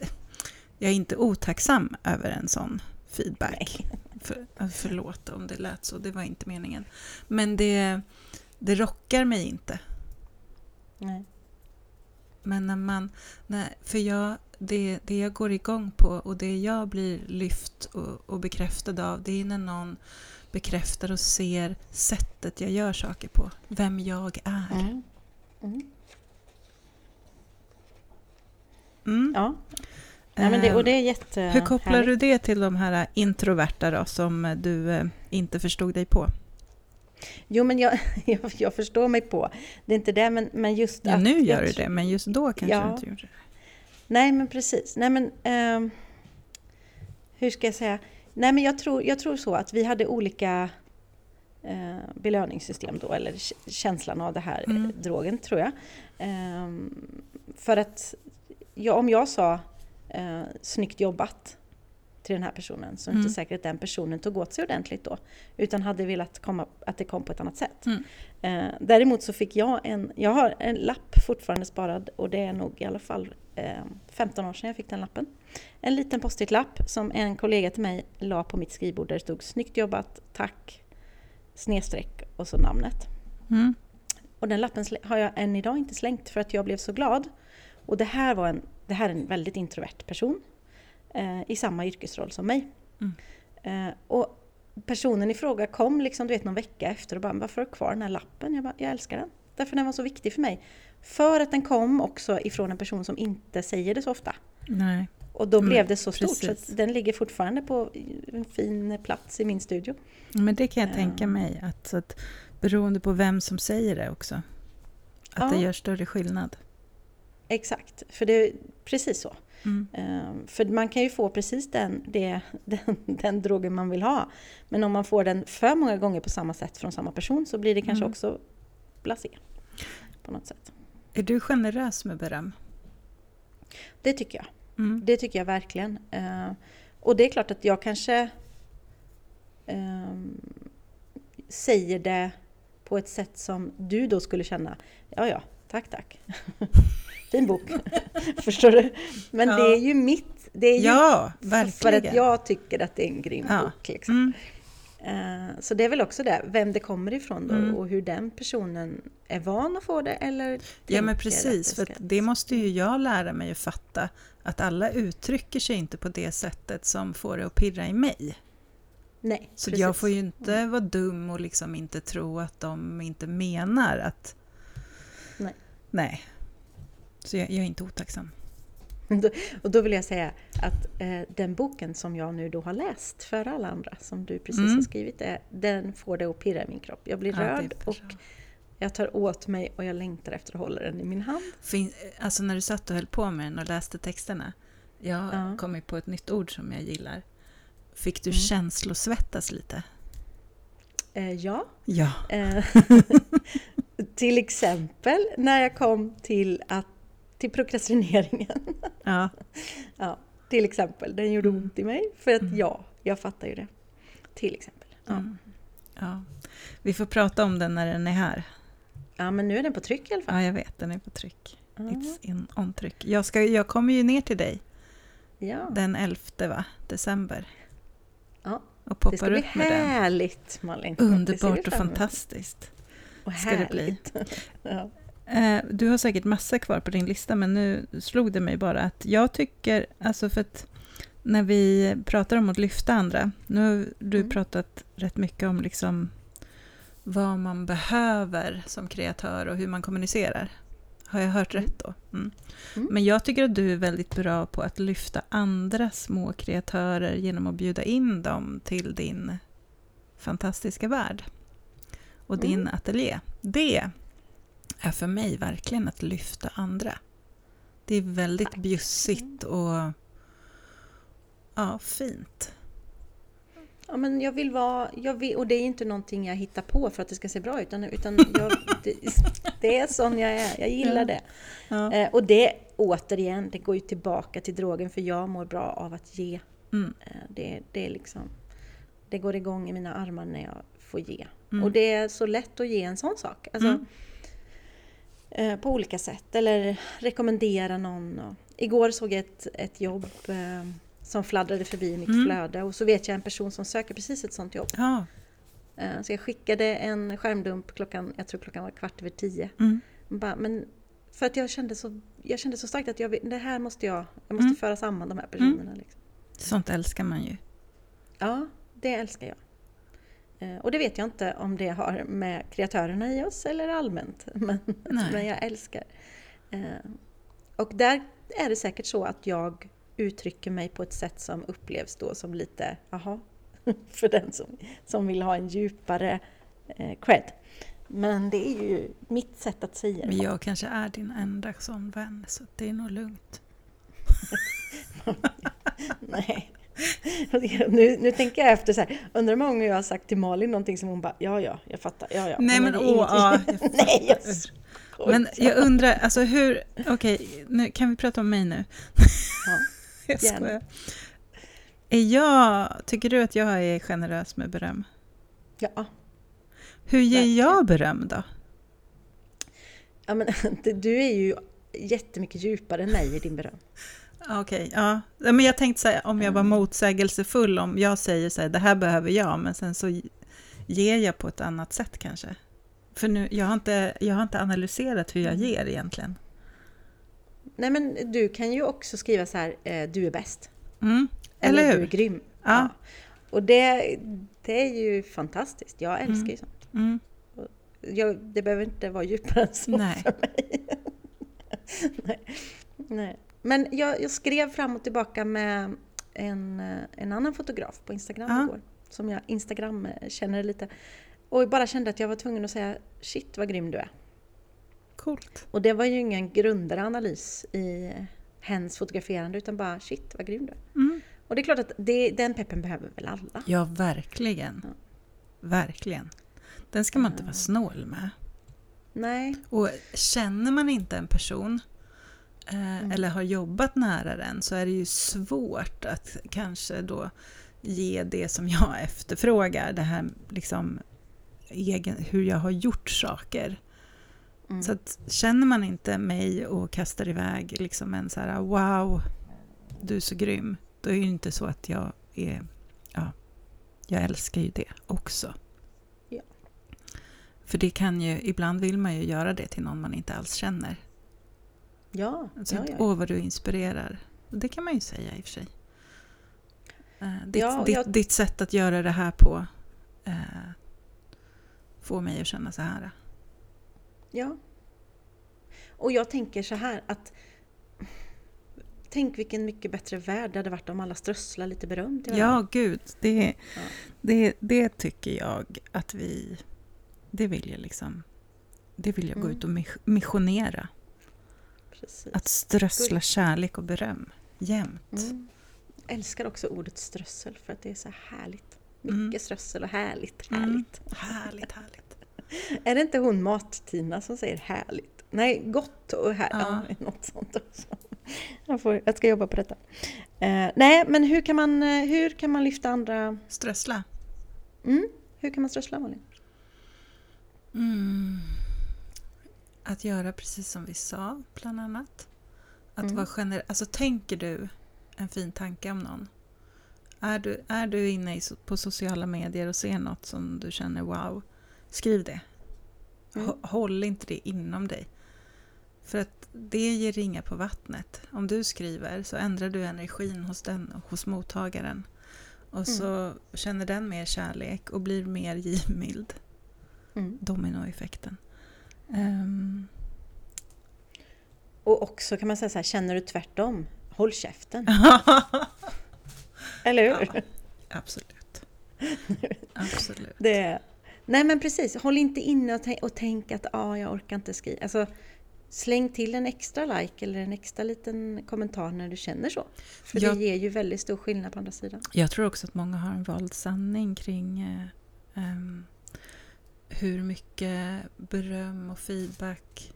jag är inte otacksam över en sån feedback. [LAUGHS] För, förlåt om det lät så, det var inte meningen. Men det, det rockar mig inte. Nej. Men när man... När, för jag, det, det jag går igång på och det jag blir lyft och, och bekräftad av det är när någon bekräftar och ser sättet jag gör saker på. Vem jag är. Mm. Mm. Mm. Ja. Ja men det, och det är jätte Hur kopplar du det till de här introverta då, som du eh, inte förstod dig på? Jo, men jag, [LAUGHS] jag, jag, förstår mig på. Det är inte det, men, men just ja, att... nu gör du det, men just då kanske ja. du inte gjorde det. Nej, men precis. Nej, men... Eh, hur ska jag säga? Nej, men jag tror, jag tror så att vi hade olika eh, belöningssystem då, eller känslan av det här mm. drogen, tror jag. Eh, för att ja, om jag sa eh, snyggt jobbat till den här personen så är det mm. inte säkert att den personen tog åt sig ordentligt då. Utan hade velat komma, att det kom på ett annat sätt. Mm. Eh, däremot så fick jag en, jag har en lapp fortfarande sparad och det är nog i alla fall eh, 15 år sedan jag fick den lappen. En liten post-it-lapp som en kollega till mig la på mitt skrivbord där det stod snyggt jobbat, tack, snedstreck och så namnet. Mm. Och den lappen har jag än idag inte slängt för att jag blev så glad. Och det här var en, det här är en väldigt introvert person eh, i samma yrkesroll som mig. Mm. Eh, och personen i fråga kom liksom, du vet, någon vecka efter och bara “Varför har du kvar den här lappen?” Jag bara “Jag älskar den”. Därför den var så viktig för mig. För att den kom också ifrån en person som inte säger det så ofta. Nej. Och då blev mm, det så stort Precis. så den ligger fortfarande på en fin plats i min studio. Men det kan jag ja. tänka mig, att, att beroende på vem som säger det också. Att ja. det gör större skillnad. Exakt, för det är precis så. Mm. Ehm, för man kan ju få precis den, det, [LAUGHS] den, den drogen man vill ha. Men om man får den för många gånger på samma sätt från samma person så blir det kanske mm. också blasé. På något sätt. Är du generös med beröm? Det tycker jag. Mm. Det tycker jag verkligen. Ehm, och det är klart att jag kanske um, säger det på ett sätt som du då skulle känna, ja ja, tack tack. [LAUGHS] fin bok. [LAUGHS] Förstår du? Men Ja. det är ju mitt, det är ju Ja, för verkligen. att jag tycker att det är en grym Ja. bok. Liksom. Mm. Eh, Så det är väl också det, vem det kommer ifrån då Mm. och hur den personen är van att få det eller Ja men precis, att för det det måste ju jag lära mig att fatta. Att alla uttrycker sig inte på det sättet som får det att pirra i mig. Nej, Så precis. jag får ju inte vara dum och liksom inte tro att de inte menar att... Nej. Nej. Så jag, jag är inte otacksam. Och då vill jag säga att eh, den boken som jag nu då har läst för alla andra, som du precis Mm. har skrivit, är, den får det att pirra i min kropp. Jag blir Ja, rörd och jag tar åt mig och jag längtar efter att hålla den i min hand. Fin, alltså när du satt och höll på med den och läste texterna. Jag Ja. kom ju på ett nytt ord som jag gillar. Fick du Mm. känslosvettas lite? Eh, ja, Ja. Eh, [LAUGHS] [LAUGHS] till exempel när jag kom till, att, till prokrastineringen. [LAUGHS] ja. ja, till exempel, den gjorde Mm. ont i mig. För att Mm. ja, jag fattar ju det. Till exempel. Ja. Mm. ja. Vi får prata om den när den är här. ja, men nu är den på tryck i alla fall. Ja, jag vet. Den är på tryck. Ja. It's in on tryck. Jag, ska, jag kommer ju ner till dig Ja, den 11 va? december. Ja, Och det ska poppar bli upp med den. härligt Malin. Underbart och fantastiskt. Och ska det bli. [LAUGHS] ja. Eh, Du har säkert massa kvar på din lista, men nu slog det mig bara att jag tycker, alltså för att när vi pratar om att lyfta andra, nu har du Mm. pratat rätt mycket om liksom vad man behöver som kreatör och hur man kommunicerar. Har jag hört rätt då? Mm. Mm. Men jag tycker att du är väldigt bra på att lyfta andra små kreatörer genom att bjuda in dem till din fantastiska värld och din Mm. ateljé. Det är för mig verkligen att lyfta andra. Det är väldigt Tack. bjussigt och ja, fint. Ja, men jag vill vara, jag vill, och det är inte någonting jag hittar på för att det ska se bra ut, utan, utan [LAUGHS] jag, det, det är sån jag är, jag gillar det. Ja. Eh, och det, återigen, det går ju tillbaka till drogen för jag mår bra av att ge. Mm. Eh, det, det är liksom, det går igång i mina armar när jag får ge. Mm. Och det är så lätt att ge en sån sak. Alltså, Mm. eh, på olika sätt. Eller rekommendera någon. Och, igår såg jag ett, ett jobb eh, som fladdrade förbi mitt Mm. flöde och så vet jag en person som söker precis ett sånt jobb. Ja. Eh, Så jag skickade en skärmdump klockan, jag tror klockan var kvart över tio. Mm. Bara, men för att jag kände så, jag kände så starkt att jag, det här måste jag, jag måste Mm. föra samman de här personerna. Liksom. Sånt älskar man ju. Ja, det älskar jag. Eh, Och det vet jag inte om det har med kreatörerna i oss eller allmänt. [LAUGHS] Men, men jag älskar. Eh, Och där är det säkert så att jag uttrycker mig på ett sätt som upplevs då som lite, jaha, [LAUGHS] för den som, som vill ha en djupare eh, cred. Men det är ju mitt sätt att säga Men det. jag kanske är din enda sån vän, så det är nog lugnt. [LAUGHS] Nej. [LAUGHS] Nu, nu tänker jag efter så här, undrar hur många jag har sagt till Malin någonting som hon bara, ja ja, jag fattar, ja ja. Nej men åh, ja, jag [LAUGHS] Nej, jag skojar. Men jag undrar, alltså hur, okej, nu kan vi prata om mig nu? Ja, [LAUGHS] jag skojar. Är jag, tycker du att jag är generös med beröm? Ja, Hur ger jag beröm då? ja men du är ju jättemycket djupare än mig i din beröm. Okej, ja. Ja, Men jag tänkte säga om jag var Mm. motsägelsefull, om jag säger så här, det här behöver jag, men sen så ger jag på ett annat sätt kanske. För nu, jag har inte, jag har inte analyserat hur jag Mm. ger egentligen. Nej men du kan ju också skriva så här, eh, du är bäst. Mm. Eller du är hur? grym. Ja. Och det, det är ju fantastiskt. Jag älskar Mm. ju sånt. Mm. Jag, det behöver inte vara djupare än så Nej. för mig. [LAUGHS] Nej. Nej. Men jag, jag skrev fram och tillbaka med en, en annan fotograf på Instagram Ja. igår. Som jag Instagram eh, känner lite. Och bara kände att jag var tvungen att säga shit vad grym du är. Coolt. Och det var ju ingen grundare analys i hens fotograferande utan bara shit vad grym du är. Mm. Och det är klart att det, den peppen behöver väl alla. Ja, verkligen. Ja. Verkligen. Den ska man inte vara snål med. Nej. Och känner man inte en person Mm. eller har jobbat nära den så är det ju svårt att kanske då ge det som jag [LAUGHS] efterfrågar. Det här liksom egen, hur jag har gjort saker. Mm. Så att, känner man inte mig och kastar iväg liksom en så här wow, du är så grym. Då är det ju inte så att jag är, ja, jag älskar ju det också. Ja. För det kan ju, ibland vill man ju göra det till någon man inte alls känner. Ja, Alltså, ja, ja. Åh, vad du inspirerar. Det kan man ju säga i och för sig. Eh, ditt, Ja, ditt, jag- ditt sätt att göra det här på eh, får mig att känna så här. Ja. Och jag tänker så här att Tänk vilken mycket bättre värld det hade varit om alla strösslar lite beröm till varandra. Ja, gud. Det, Ja. det, det tycker jag att vi... Det vill jag liksom... Det vill jag gå Mm. ut och mis- missionera. Precis. Att strössla kärlek och beröm jämt. Mm. Älskar också ordet strössel för att det är så härligt. Mycket Mm. strössel och härligt, Mm. härligt. Härligt, härligt. [LAUGHS] Är det inte hon Mat-Tina som säger härligt? Nej, gott och härligt. Ja. Ja. något sånt också. Jag, får, jag ska jobba på detta. Eh, nej, men hur kan, man, eh, hur kan man lyfta andra... Strössla. Mm? Hur kan man strössla Malin? Mm. Att göra precis som vi sa, bland annat. Att Mm. vara generell. Alltså, tänker du en fin tanke om någon? Är du, är du inne i, på sociala medier och ser något som du känner wow, skriv det. Mm. Hå- Håll inte det inom dig. För att det ger ringa på vattnet. Om du skriver så ändrar du energin hos, den, hos mottagaren. Och så känner den mer kärlek och blir mer [LAUGHS] givmild. Mm. Dominoeffekten. Ehm, Och också kan man säga så här, känner du tvärtom? Håll käften. [LAUGHS] Eller hur? Ja. absolut. Absolut. Det, nej men precis, håll inte inne och, tän- och tänk att ah, jag orkar inte skriva. Alltså, släng till en extra like eller en extra liten kommentar när du känner så. För Jag- det ger ju väldigt stor skillnad på andra sidan. Jag tror också att många har en vald sanning kring eh, ehm, hur mycket beröm och feedback...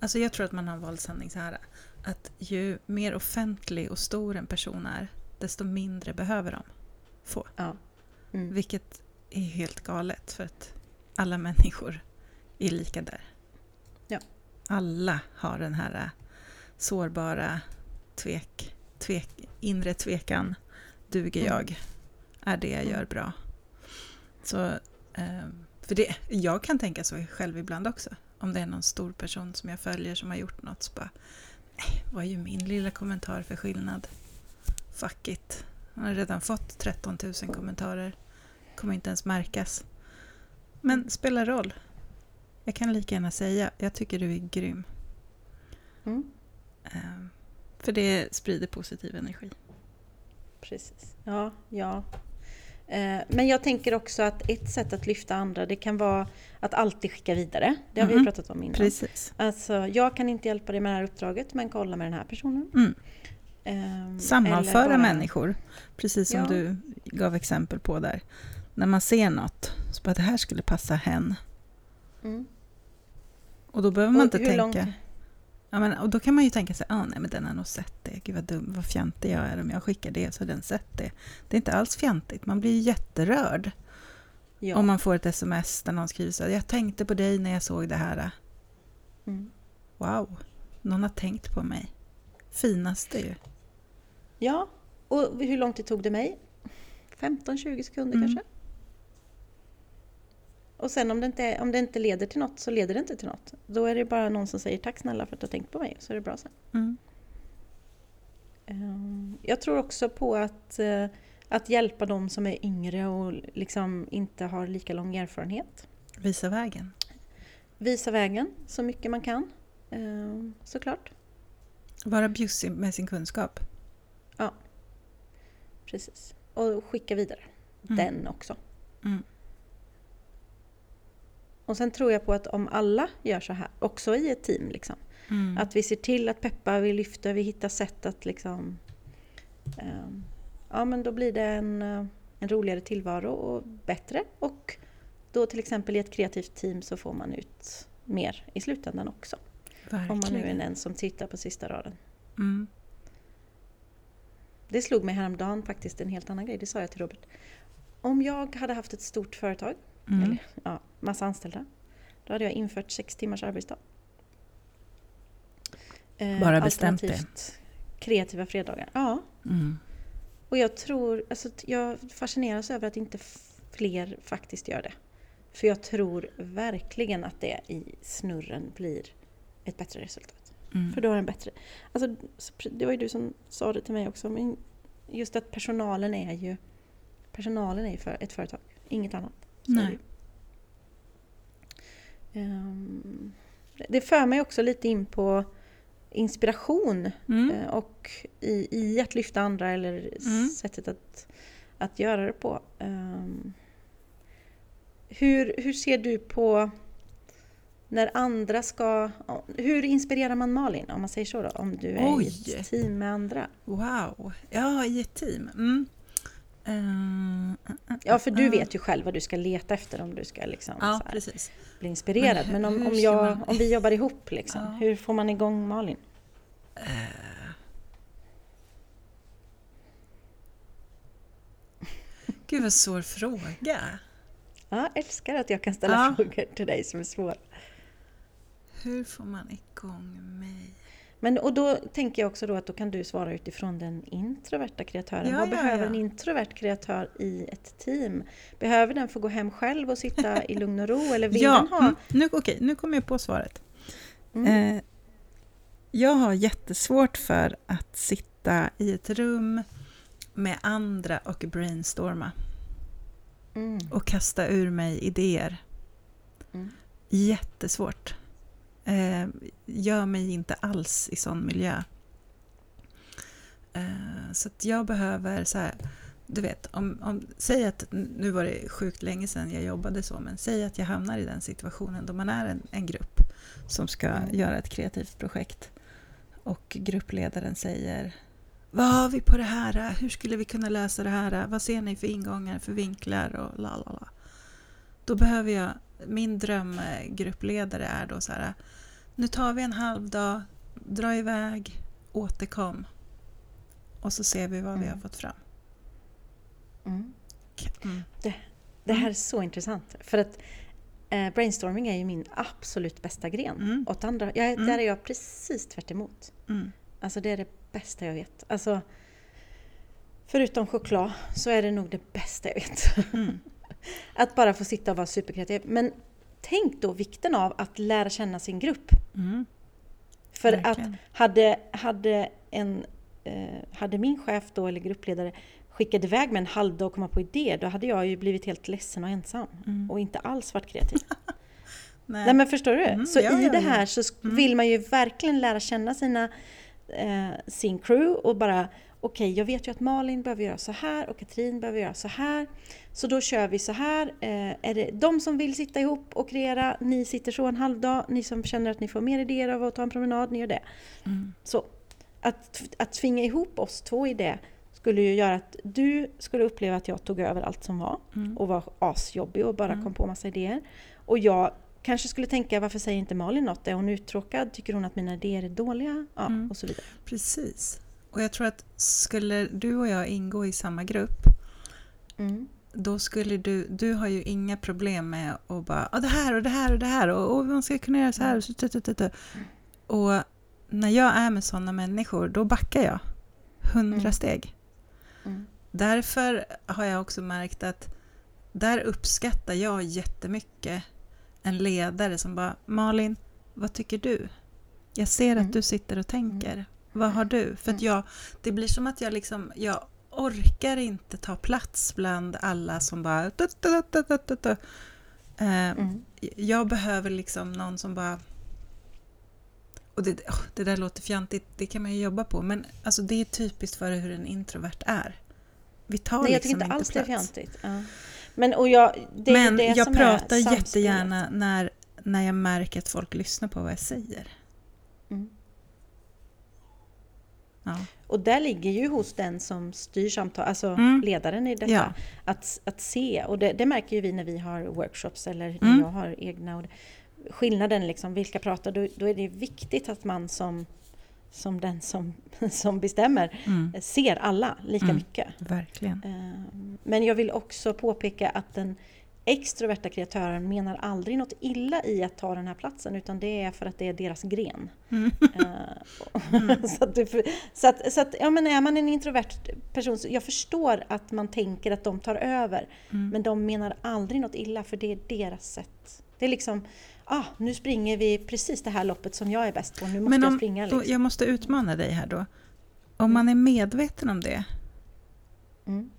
Alltså jag tror att man har en vald sanning så här. Att ju mer offentlig och stor en person är, desto mindre behöver de få. Ja. Mm. Vilket är helt galet för att alla människor är lika där. Ja. Alla har den här äh, sårbara tvek, tvek, inre tvekan. Duger Mm. jag? Är det jag Mm. gör bra? Så, ehm, för det, jag kan tänka så själv ibland också. Om det är någon stor person som jag följer som har gjort något så bara, nej, vad är ju min lilla kommentar för skillnad? Fuck it. Han har redan fått 13 000 kommentarer. Kommer inte ens märkas. Men spelar roll. Jag kan lika gärna säga, jag tycker du är grym. Mm. Ehm, För det sprider positiv energi. Precis. Ja, ja. Eh, Men jag tänker också att ett sätt att lyfta andra det kan vara att alltid skicka vidare. Det har vi Mhm. pratat om innan. Precis. Alltså, jag kan inte hjälpa dig med det här uppdraget men kolla med den här personen. Mm. Ehm, Sammanföra bara- människor, precis som Ja. du gav exempel på där. När man ser något, så bara det här skulle passa hen. Mm. Och då behöver man Och inte tänka... långt- Ja, men, och då kan man ju tänka sig, ah, nej men den har nog sett det. Gud vad dum, vad fjantig jag är om jag skickar det så har den sett det. Det är inte alls fjantigt, man blir ju jätterörd. Ja. Om man får ett sms där någon skriver så här, jag tänkte på dig när jag såg det här. Mm. Wow, någon har tänkt på mig. Finaste ju. ja, och hur lång tid tog det mig? 15-20 sekunder Mm. kanske? Och sen om det, inte, om det inte leder till något så leder det inte till något. Då är det bara någon som säger tack snälla för att du har tänkt på mig så är det bra sen. Mm. Ehm, Jag tror också på att, eh, att hjälpa de som är yngre och liksom inte har lika lång erfarenhet. Visa vägen. Visa vägen så mycket man kan, ehm, såklart. Vara bjussig med sin kunskap. Precis. Och skicka vidare Mm. den också. Mm. Och sen tror jag på att om alla gör så här, också i ett team, liksom, Mm. att vi ser till att peppa, vi lyfter, vi hittar sätt att liksom... ehm, ja, men då blir det en, eh, en roligare tillvaro och bättre. Och då till exempel i ett kreativt team så får man ut mer i slutändan också. Verkligen. Om man nu är den som tittar på sista raden. Mm. Det slog mig häromdagen faktiskt en helt annan grej, det sa jag till Robert. Om jag hade haft ett stort företag, Mm. eller ja, massa anställda. Då hade jag infört sex timmars arbetsdag. Eh, Bara bestämt det? kreativa fredagar. Ja. Mm. Och jag tror, alltså jag fascineras över att inte fler faktiskt gör det. För jag tror verkligen att det i snurren blir ett bättre resultat. Mm. För då har en bättre... Alltså, det var ju du som sa det till mig också, men just att personalen är ju personalen är ju för ett företag, inget annat. Nej. Um, det för mig också lite in på inspiration mm. Eh, och i, i, att lyfta andra eller mm. sättet att, att göra det på. Um, hur, hur ser du på när andra ska... Hur inspirerar man Malin, om man säger så då? Om du är Oj. i ett team med andra? Wow! Ja, i ett team. Mm. Uh, uh, ja, för du uh. vet ju själv vad du ska leta efter om du ska liksom, ja, bli inspirerad. Men, Men om, om, jag, man... om vi jobbar ihop, liksom, ja. hur får man igång Malin? Gud vad svår fråga. Ja, älskar att jag kan ställa ja. frågor till dig som är svåra. Hur får man igång mig? Men, och då tänker jag också då att då kan du svara utifrån den introverta kreatören. Ja, Vad ja, behöver ja. en introvert kreatör i ett team? Behöver den få gå hem själv och sitta i lugn och ro? Eller vill ja, den ha... Mm, nu, okay, nu kommer jag på svaret. Mm. Eh, jag har jättesvårt för att sitta i ett rum med andra och brainstorma. Mm. Och kasta ur mig idéer. Mm. Jättesvårt. Eh, gör mig inte alls i sån miljö. Eh, så att jag behöver så här, du vet, om, om, säg att, nu var det sjukt länge sedan jag jobbade så, men säg att jag hamnar i den situationen då man är en, en grupp som ska mm. göra ett kreativt projekt och gruppledaren säger vad har vi på det här? Hur skulle vi kunna lösa det här? Vad ser ni för ingångar, för vinklar och la la la. Då behöver jag, min drömgruppledare är då så här, nu tar vi en halv dag, dra iväg, återkom och så ser vi vad mm. vi har mm. fått fram. Mm. Mm. Det, det, här är så intressant. För att eh, brainstorming är ju min absolut bästa gren. Mm. Åt andra, jag, mm. Där är jag precis tvärt emot. Mm. Alltså det är det bästa jag vet. Alltså, förutom choklad så är det nog det bästa jag vet. [LAUGHS] Att bara få sitta och vara superkreativ. Men tänk då vikten av att lära känna sin grupp. Mm. För Verkligen. att hade, hade, en, eh, hade min chef då, eller gruppledare, skickat iväg mig en halvdag och komma på idé, då hade jag ju blivit helt ledsen och ensam. Mm. Och inte alls varit kreativ. [LAUGHS] Nej. Nej. men förstår du? Mm, så ja, i det här så mm. vill man ju verkligen lära känna sina, eh, sin crew och bara okej, okay, jag vet ju att Malin behöver göra så här och Katrin behöver göra så här. Så då kör vi så här. Eh, är det de som vill sitta ihop och kreera, ni sitter så en halv dag. Ni som känner att ni får mer idéer av att ta en promenad, ni gör det. Mm. Så att, att tvinga ihop oss två i det skulle ju göra att du skulle uppleva att jag tog över allt som var mm. och var asjobbig och bara mm. kom på massa idéer. Och jag kanske skulle tänka, varför säger inte Malin något? Är hon uttråkad? Tycker hon att mina idéer är dåliga? Ja, mm. och så vidare. Precis. Och jag tror att skulle du och jag ingå i samma grupp mm. då skulle du, du har ju inga problem med att bara ah, det här och det här och det här och, och man ska kunna göra så här. Mm. Och när jag är med sådana människor då backar jag hundra mm. steg. Mm. Därför har jag också märkt att där uppskattar jag jättemycket en ledare som bara Malin, vad tycker du? Jag ser att mm. du sitter och tänker. Vad har du? För att mm. jag, det blir som att jag liksom, jag orkar inte ta plats bland alla som bara... Da, da, da, eh, mm. Jag behöver liksom någon som bara... Och det, oh, det där låter fjantigt, det kan man ju jobba på, men alltså det är typiskt för hur en introvert är. Vi tar Nej, jag liksom tycker inte alls det är fjantigt. Ja. Men, och jag, det men jag pratar jättegärna när, när jag märker att folk lyssnar på vad jag säger. Mm. Ja. Och där ligger ju hos den som styr samtal, alltså mm. ledaren i detta, ja. att, att se. Och det, det, märker ju vi när vi har workshops eller när mm. jag har egna. Och skillnaden, liksom, vilka pratar, då, då är det viktigt att man som som den som, [LAUGHS] som bestämmer mm. ser alla lika mm. mycket. Verkligen. Eh, men jag vill också påpeka att den extroverta kreatören menar aldrig något illa i att ta den här platsen utan det är för att det är deras gren. Mm. [LAUGHS] Eh, så att, så att, så att ja, men är man en introvert person, så jag förstår att man tänker att de tar över. Mm. Men de menar aldrig något illa för det är deras sätt. Det är liksom, ah, nu springer vi precis det här loppet som jag är bäst på, nu måste Men jag om, springa. då, Liksom. jag måste utmana dig här då. Om man är medveten om det, Mm.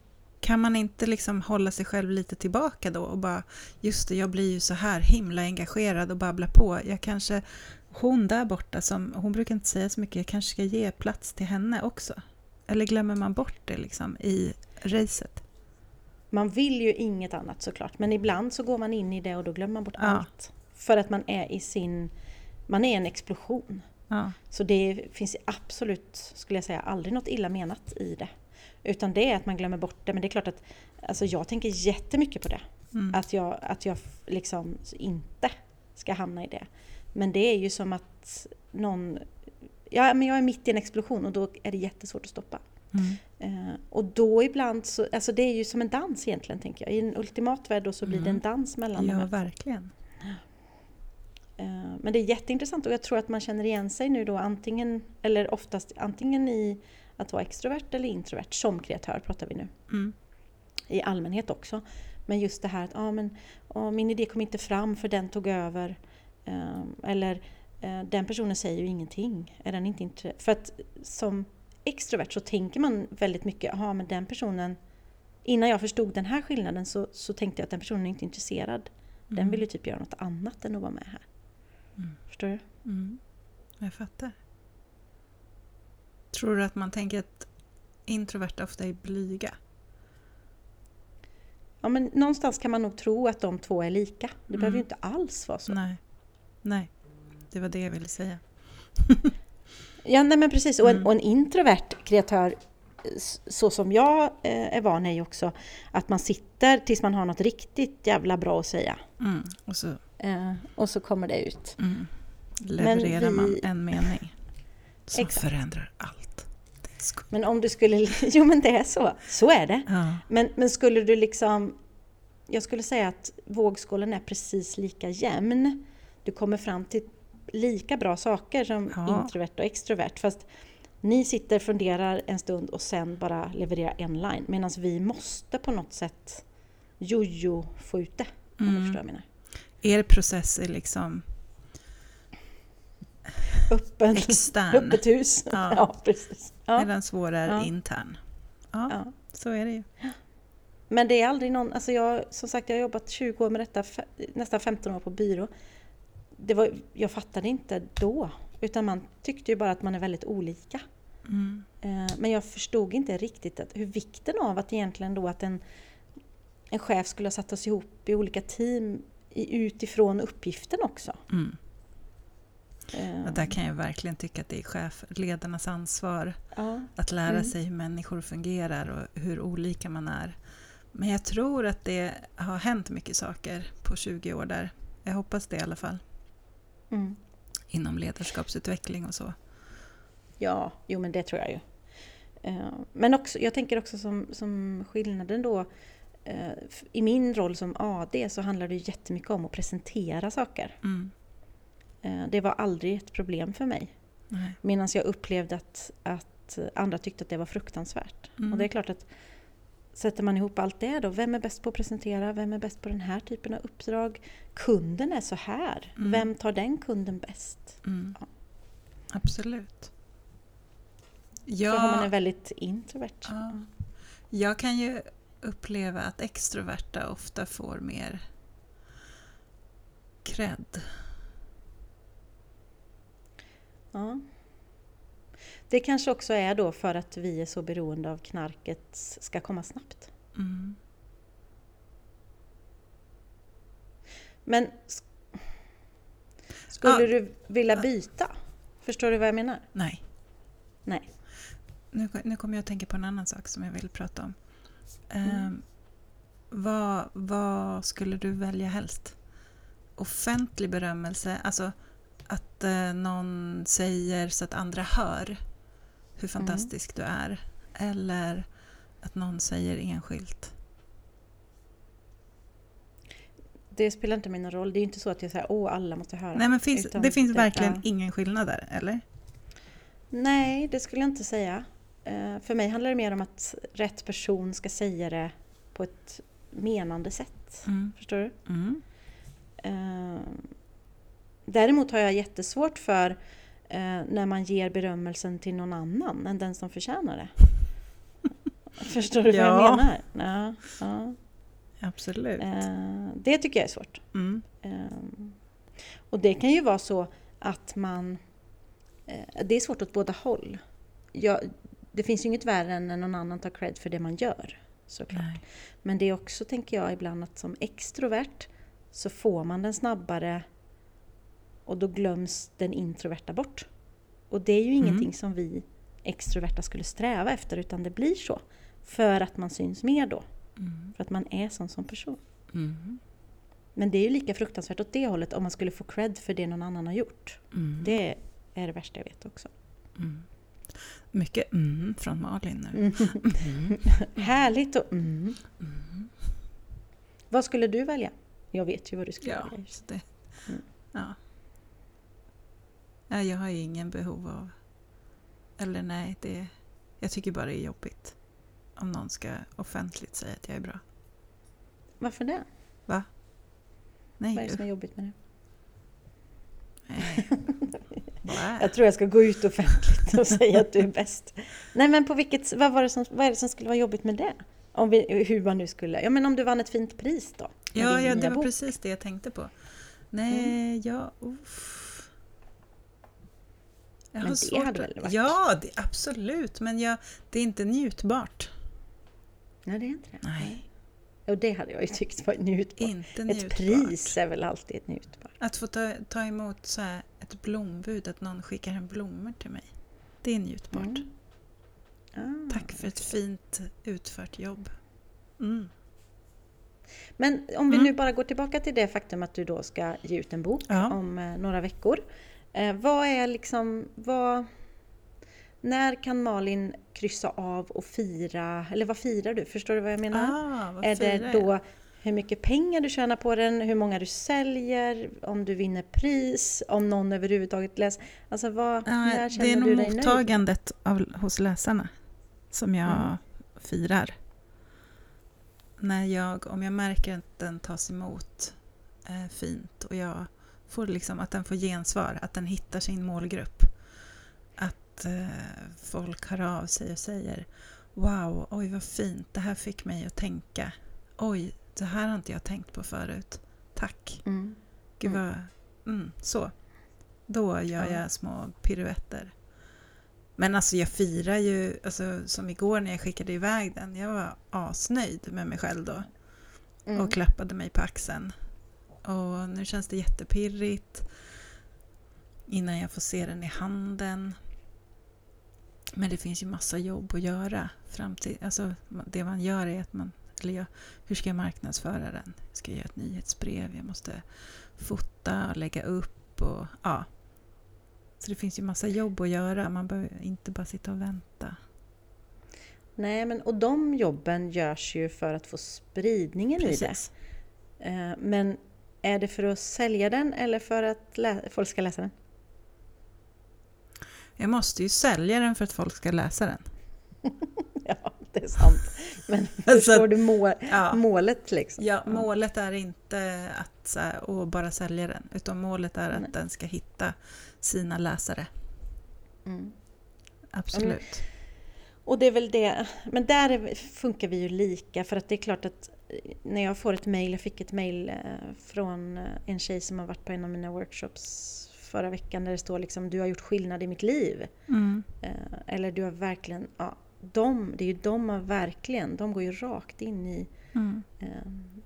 Kan man inte liksom hålla sig själv lite tillbaka då och bara just det, jag blir ju så här himla engagerad och babblar på. Jag kanske, hon där borta som, hon brukar inte säga så mycket, jag kanske ska ge plats till henne också. Eller glömmer man bort det liksom i racet? Man vill ju inget annat såklart, men ibland så går man in i det och då glömmer man bort Ja. allt. För att man är i sin, man är en explosion. Ja. Så det finns absolut, skulle jag säga, aldrig något illa menat i det. Utan det är att man glömmer bort det. Men det är klart att alltså jag tänker jättemycket på det. Mm. Att jag, att jag liksom inte ska hamna i det. Men det är ju som att någon... Ja, men jag är mitt i en explosion och då är det jättesvårt att stoppa. Mm. Eh, och då ibland så, alltså det är ju som en dans egentligen tänker jag. I en ultimat värld då så blir det en Mm. dans mellan Ja, verkligen. Eh, Men det är jätteintressant och jag tror att man känner igen sig nu då antingen, eller oftast antingen i att vara extrovert eller introvert. Som kreatör pratar vi nu. Mm. I allmänhet också. Men just det här att ah, men, ah, min idé kom inte fram för den tog över. Eh, eller eh, den personen säger ju ingenting. Är den inte intre- för att som extrovert så tänker man väldigt mycket, jaha men den personen Innan jag förstod den här skillnaden så, så tänkte jag att den personen är inte intresserad. Den Mm. vill ju typ göra något annat än att vara med här. Mm. Förstår du? Mm. Jag fattar. Tror du att man tänker att introverta ofta är blyga? Ja, men någonstans kan man nog tro att de två är lika. Det Mm. behöver ju inte alls vara så. Nej. Nej, det var det jag ville säga. [LAUGHS] Ja, nej men precis. Och en, Mm. och en introvert kreatör, så som jag eh, är van är ju också att man sitter tills man har något riktigt jävla bra att säga. Mm. Och så Eh, och så kommer det ut. mm, levererar vi- man en mening som Exakt. förändrar allt. Men om du skulle... [LAUGHS] Jo men det är så. Så är det. ja. Men, men skulle du liksom... Jag skulle säga att vågskålen är precis lika jämn. Du kommer fram till lika bra saker som Ja. introvert och extrovert. Fast ni sitter, funderar en stund och sen bara levererar en line. Medan vi måste på något sätt jojo få ut det. Om du Mm. förstår vad jag menar. Er process är liksom Öppen, extern öppet hus. Ja. [LAUGHS] Ja, precis. Ja, medan vår är Ja. intern. Ja, ja. så är det ju. Men det är aldrig någon, alltså jag, som sagt jag har jobbat 20 år med detta, nästan 15 år på byrå. Det var, jag fattade inte då, utan man tyckte ju bara att man är väldigt olika. Mm. Eh, Men jag förstod inte riktigt att, hur vikten av att egentligen då att en, en chef skulle ha satt oss ihop i olika team i, utifrån uppgiften också. Mm. Och där kan jag verkligen tycka att det är chefledarnas ansvar ja, att lära Mm. sig hur människor fungerar och hur olika man är. Men jag tror att det har hänt mycket saker på 20 år där. Jag hoppas det i alla fall. mm. Inom ledarskapsutveckling och så. Ja, jo men det tror jag ju. Eh, Men också, jag tänker också som, som skillnaden då eh, i min roll som AD så handlar det jättemycket om att presentera saker. Mm. Eh, Det var aldrig ett problem för mig. Medan jag upplevde att, att andra tyckte att det var fruktansvärt. Mm. Och det är klart att sätter man ihop allt det då, vem är bäst på att presentera? Vem är bäst på den här typen av uppdrag? Kunden är så här. Mm. Vem tar den kunden bäst? Mm. Ja. Absolut. För har man Ja, är väldigt introvert. ja, jag kan ju uppleva att extroverta ofta får mer cred. Ja. Det kanske också är då för att vi är så beroende av knarket ska komma snabbt. Mm. Men sk- skulle Ja. du vilja byta? Förstår du vad jag menar? Nej. Nej. Nu, nu kommer jag att tänka på en annan sak som jag vill prata om. Mm. Ehm, vad, vad skulle du välja helst? Offentlig berömmelse, alltså att eh, någon säger så att andra hör hur fantastisk du är. Eller att någon säger enskilt. det spelar inte mig någon roll. Det är inte så att jag säger åh alla måste höra. Nej men finns, det finns det- verkligen ingen skillnad där, eller? Nej, det skulle jag inte säga. Eh, För mig handlar det mer om att rätt person ska säga det på ett menande sätt. Mm. Förstår du? Mm. Eh, Däremot har jag jättesvårt för eh, när man ger berömmelsen till någon annan än den som förtjänar det. [LAUGHS] Förstår du vad Ja. jag menar? Ja, ja. Absolut. Eh, Det tycker jag är svårt. Mm. Ehm, Och det kan ju vara så att man... eh, Det är svårt åt båda håll. Jag, det finns ju inget värre än när någon annan tar cred för det man gör. Såklart. Nej. Men det är också, tänker jag, ibland att som extrovert så får man den snabbare och då glöms den introverta bort. Och det är ju Mm. ingenting som vi extroverta skulle sträva efter utan det blir så. För att man syns mer då. Mm. För att man är sån som person. Mm. Men det är ju lika fruktansvärt åt det hållet om man skulle få cred för det någon annan har gjort. Mm. Det är det värsta jag vet också. Mm. Mycket mm från Malin nu. Mm. [LAUGHS] Härligt och mm. Mm. Vad skulle du välja? Jag vet ju vad du skulle Ja, välja. det, Mm. ja. Ja. Jag har ingen behov av... Eller nej, det, jag tycker bara det är jobbigt om någon ska offentligt säga att jag är bra. Varför det? Nej, Vad är det som är jobbigt med det? nej. [LAUGHS] Jag tror jag ska gå ut offentligt och säga att du är bäst. Nej men på vilket, vad, var det som, vad är det som skulle vara jobbigt med det? Om vi, hur man nu skulle, ja men om du vann ett fint pris då? Ja, ja, det var bok. precis det jag tänkte på. Nej, ja, uff. Jag Men det hade väl varit- Ja, det, absolut. Men jag, det är inte njutbart. Nej det är inte det. Nej, Och det hade jag ju tyckt var njutbart. inte njutbart. Ett pris är väl alltid ett njutbart. Att få ta, ta emot så här ett blombud, att någon skickar hem blommor till mig. Det är njutbart. Mm. Ah. Tack för ett fint utfört jobb. Mm. Men om vi Mm. nu bara går tillbaka till det faktum att du då ska ge ut en bok Ja. om eh, några veckor. Eh, vad är liksom, vad... När kan Malin kryssa av och fira, eller vad firar du? Förstår du vad jag menar? Ah, är det då jag? hur mycket pengar du tjänar på den, hur många du säljer, om du vinner pris, om någon överhuvudtaget läser? Alltså vad, Ja, när känner det är du nog dig nöjd? mottagandet av, hos läsarna som jag Mm. firar. När jag, om jag märker att den tas emot eh, fint och jag får liksom att den får gensvar, att den hittar sin målgrupp. Att eh, folk hör av sig och säger Wow, oj vad fint, det här fick mig att tänka. Oj, det här har inte jag tänkt på förut. Tack. Mm. Gud Mm. vad... Mm, så. Då gör Ja. jag små piruetter. Men alltså jag firar ju, alltså, som igår när jag skickade iväg den, jag var asnöjd med mig själv då Mm. och klappade mig på axeln. Och nu känns det jättepirrigt innan jag får se den i handen. Men det finns ju massa jobb att göra. Fram till, alltså, det man gör är att man... Eller jag, hur ska jag marknadsföra den? Jag ska göra ett nyhetsbrev, jag måste fota och lägga upp och ja. Så det finns ju massa jobb att göra. Man behöver inte bara sitta och vänta. Nej, men och de jobben görs ju för att få spridningen i det. Precis. Eh, Men är det för att sälja den eller för att folk ska läsa den? Jag måste ju sälja den för att folk ska läsa den. [LAUGHS] Ja, det är sant. Men [LAUGHS] förstår du må- Ja. målet liksom? Ja, målet är inte att åh, bara sälja den, utan målet är att Nej. den ska hitta sina läsare. Mm. Absolut. Och det är väl det, men där är, funkar vi ju lika för att det är klart att när jag får ett mail, jag fick ett mail eh, från eh, en tjej som har varit på en av mina workshops förra veckan där det står liksom du har gjort skillnad i mitt liv. Mm. Eh, Eller du har verkligen, ja, de, det är ju de har verkligen, de går ju rakt in i, Mm. eh,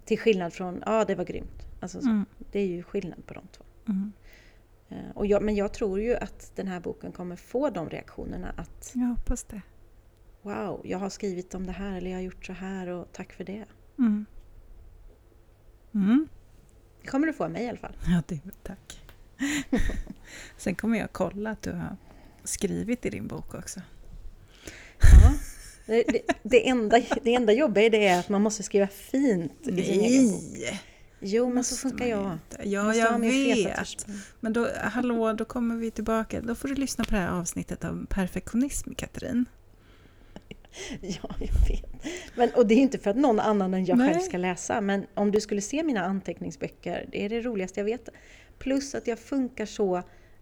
till skillnad från, ja det var grymt. Alltså, så, Mm. Det är ju skillnad på de två. Mm. Eh, Och jag, men jag tror ju att den här boken kommer få de reaktionerna att Jag hoppas det. Wow, jag har skrivit om det här eller jag har gjort så här och tack för det. Mm. Mm. Det kommer du få av mig i alla fall. Ja, det, tack. [LAUGHS] Sen kommer jag kolla att du har skrivit i din bok också. Ja. Det, det, det, enda, det enda jobbiga i det är att man måste skriva fint i sin egen bok. Nej! Jo, men Måste så funkar jag. inte. Ja, jag vet. Men då, hallå, då kommer vi tillbaka. Då får du lyssna på det här avsnittet av perfektionism, Katrin. [LAUGHS] Ja, jag vet. Men, och det är inte för att någon annan än jag Nej. själv ska läsa, men om du skulle se mina anteckningsböcker, det är det roligaste jag vet. Plus att jag funkar så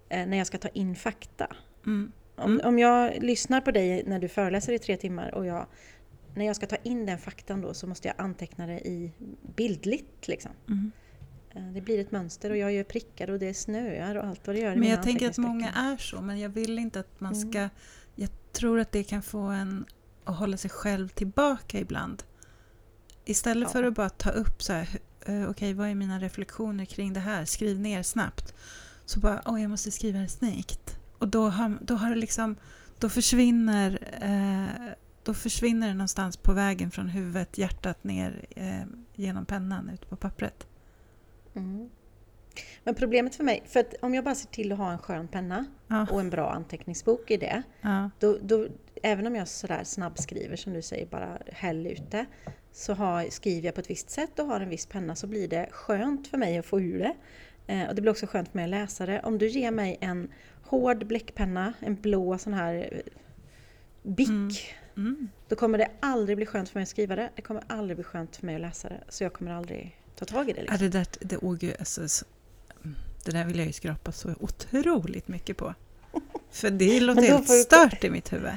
eh, när jag ska ta in fakta. Mm. Om, Mm. om jag lyssnar på dig när du föreläser i tre timmar och jag, när jag ska ta in den faktan då så måste jag anteckna det i bildligt liksom. Mm. Eh, Det blir ett mönster och jag gör prickar och det snöar och allt vad det gör Men jag tänker att många är så, men jag vill inte att man Mm. ska... Jag tror att det kan få en att hålla sig själv tillbaka ibland. Istället Ja. för att bara ta upp så här, eh, okej vad är mina reflektioner kring det här, skriv ner snabbt. Så bara, åh jag måste skriva det snyggt. Och då har, då har det liksom, då försvinner, eh, då försvinner det någonstans på vägen från huvudet, hjärtat ner eh, genom pennan ut på pappret. Mm. Men problemet för mig, för att om jag bara ser till att ha en skön penna Ja, och en bra anteckningsbok i det, ja, då, då, även om jag sådär snabbskriver som du säger, bara häll ut det, så har, skriver jag på ett visst sätt och har en viss penna så blir det skönt för mig att få ur det. Eh, och det blir också skönt för mig att läsa det. Om du ger mig en hård bläckpenna, en blå sån här eh, bick, Mm. mm. då kommer det aldrig bli skönt för mig att skriva det. Det kommer aldrig bli skönt för mig att läsa det. Så jag kommer aldrig ta tag i det. Ja, Liksom. det, där, det, åh gud, alltså, så, mm, det där vill jag ju skrapa så otroligt mycket på. [LAUGHS] För det låter helt stört i mitt huvud.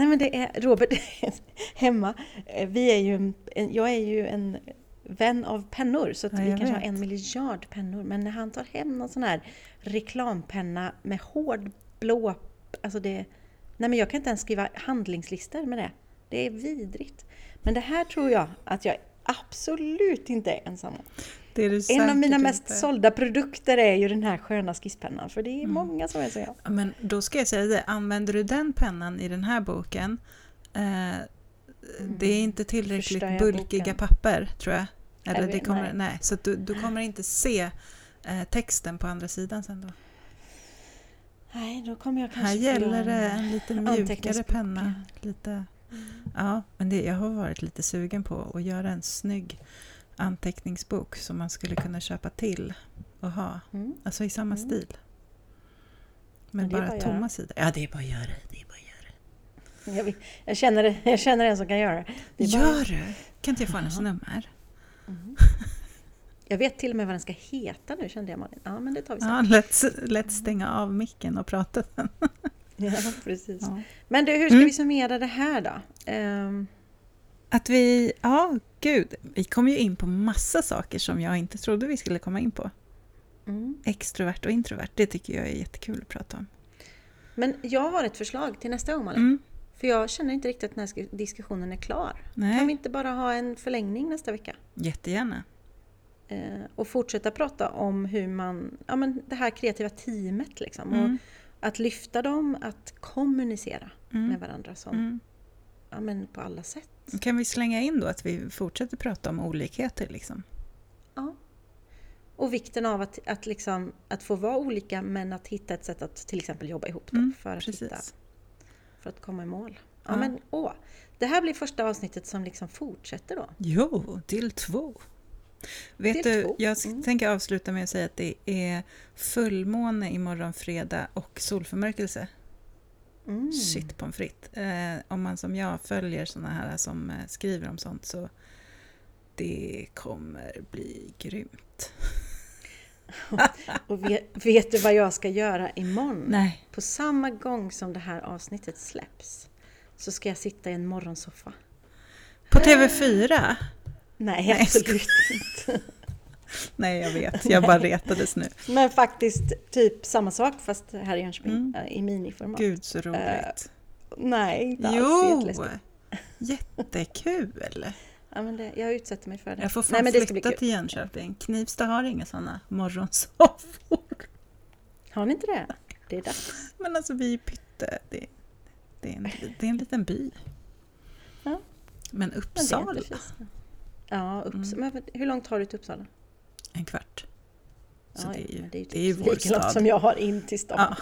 Nej men det är Robert [LAUGHS] hemma. eh, Vi är ju, jag är ju en vän av pennor så Ja, vi kanske har vet. en miljard pennor. Men när han tar hem någon sån här reklampenna med hård blå, alltså det... Nej men jag kan inte ens skriva handlingslistor med det. Det är vidrigt. Men det här tror jag att jag absolut inte är ensam om. En av mina mest inte. sålda produkter är ju den här sköna skisspennan. För det är Mm. många som är jag. Ja, Men då ska jag säga det, använder du den pennan i den här boken, eh, det är inte tillräckligt Förstör bulkiga boken? papper tror jag. Eller Jag det kommer, nej. nej. så du, du kommer inte se eh, texten på andra sidan sen då. Nej, då kommer jag kanske Här gäller det en lite mjukare penna. Lite, ja, men det, jag har varit lite sugen på att göra en snygg anteckningsbok som man skulle kunna köpa till och ha. Mm. Alltså i samma Mm. stil. Men bara, bara tomma sidor. Ja, det är bara att göra. Det är bara göra. Jag, vill- jag, känner, jag känner en som kan göra det. Gör du? Kan inte jag få hennes Ja. nummer? Mhm. Jag vet till och med vad den ska heta nu kände jag Malin. Ja men det tar vi sen. Ja, lätt, lätt stänga av micken och prata sen. [LAUGHS] Ja, precis. Ja. Men du, hur ska Mm. vi summera det här då? Ehm, Att vi, ja gud, vi kom ju in på massa saker som jag inte trodde vi skulle komma in på. mm. Extrovert och introvert, det tycker jag är jättekul att prata om. Men jag har ett förslag till nästa gång Malin. Mm. För jag känner inte riktigt att den här sk- diskussionen är klar. Kan vi Nej, inte bara ha en förlängning nästa vecka? jättegärna. Eh, och fortsätta prata om hur man, ja men det här kreativa teamet liksom. Och Mm. att lyfta dem, att kommunicera Mm. med varandra som, Mm. ja men på alla sätt. Kan vi slänga in då att vi fortsätter prata om olikheter liksom? Ja. Och vikten av att, att, liksom, att få vara olika men att hitta ett sätt att till exempel jobba ihop då, Mm, för, att hitta, för att komma i mål. Ja, Ja. men åh! Det här blir första avsnittet som liksom fortsätter då. Jo, del två. Vet Del du, två, jag mm. tänker avsluta med att säga att det är fullmåne imorgon fredag och solförmörkelse. Mm. Shit pommes frites. Eh, om man som jag följer såna här som eh, skriver om sånt så det kommer bli grymt. Och vet, vet du vad jag ska göra imorgon? Nej. På samma gång som det här avsnittet släpps så ska jag sitta i en morgonsoffa. På TV4? Nej, Nej, absolut inte. [LAUGHS] Nej, jag vet. Jag bara retades nu. [LAUGHS] Men faktiskt typ samma sak fast här i Jönköping Mm. eh, i miniformat. Gud så roligt. Nej, inte alls Jo! Jättekul! [LAUGHS] Ja, men det, jag utsätter mig för det. Jag får fan Nej, flytta till Jönköping. Knivsta har inga såna morgonsoffor. Har ni inte det? Det är dags. Men alltså vi är pytte. Det, det, är, en, det är en liten by. Ja. Men Men det är Uppsala, fis. Ja, Upps- Mm. men hur långt tar du till Uppsala? En kvart. Så ja, det är ju, det är ju det är ju typ vår stad. som jag har in till stan. Ja.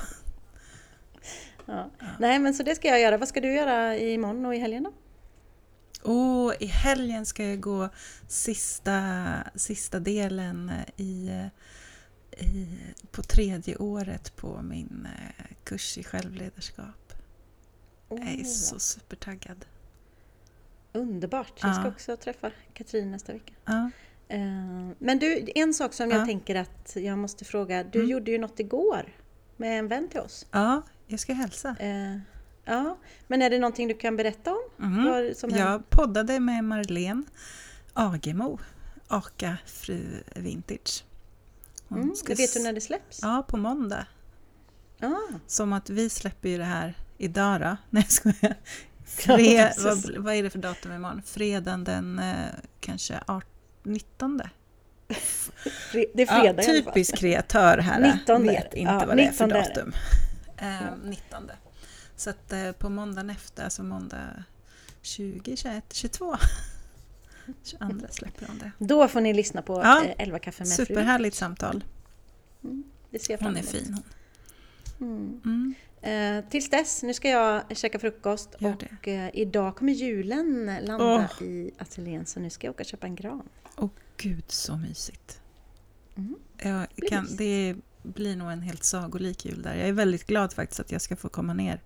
Ja. Nej, men så det ska jag göra. Vad ska du göra imorgon och i helgen då? Åh, i helgen ska jag gå sista, sista delen i, i, på tredje året på min eh, kurs i självledarskap. Jag är så supertaggad. Underbart! Jag ska Ja. också träffa Katrin nästa vecka. Ja, Men du, en sak som jag Ja. tänker att jag måste fråga. Du Mm. gjorde ju något igår med en vän till oss. ja jag ska hälsa. Eh, Ja, men är det någonting du kan berätta om? Hände? Jag poddade med Marlene Agemo, Aka Fru Vintage. Hon Mm, ska vet du när det släpps? Ja, på måndag. Ah, Som att vi släpper ju det här idag då. [LAUGHS] Nej jag skojar. Ja, Fre- precis. vad, vad är det för datum imorgon? Fredagen den eh, kanske 18, 19? fre- det är fredag Ja, typisk kreatör här. 19. Vet inte Ja, vad det är för 19 är datum. Eh, 19. Så att eh, på måndagen efter, alltså måndag 20, 21, 22. 22 släpper de det. Då får ni lyssna på Ja, eh, 11 kaffe med fru. Superhärligt samtal. Det ser jag fram Hon är emot. fin hon. Mm. Mm. Eh, tills dess, nu ska jag käka frukost och eh, idag kommer julen landa Åh. i ateljén så nu ska jag åka och köpa en gran. Åh gud så mysigt. Mm. Jag blir kan, mysigt. det blir nog en helt sagolik jul där. Jag är väldigt glad faktiskt att jag ska få komma ner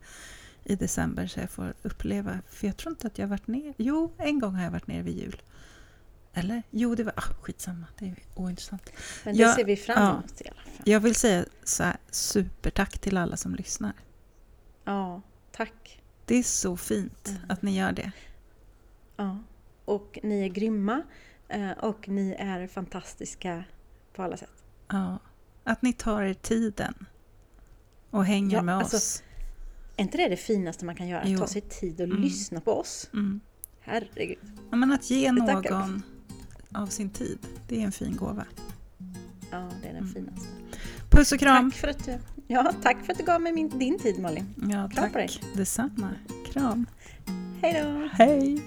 i december så jag får uppleva, för jag tror inte att jag har varit ner. Jo, en gång har jag varit ner vid jul. Eller? Jo, det var... Ah, skitsamma, det är ointressant. Men det Ja, ser vi fram ja. emot i alla fall. Jag vill säga så här, supertack till alla som lyssnar. Ja, tack. Det är så fint Mm. att ni gör det. Ja. Och ni är grymma eh, och ni är fantastiska på alla sätt. Ja. Att ni tar er tiden och hänger Ja, med alltså, oss. Är inte det det finaste man kan göra? Jo. Att ta sig tid och Mm. lyssna på oss? Mm. Herregud. Ja, men att ge någon av sin tid, det är en fin gåva. Ja, det är den Mm. finaste. Puss och kram! Tack för att du, ja, tack för att du gav mig min, din tid Malin. Ja, Kram på tack. Detsamma. Kram. Hej då! Hej!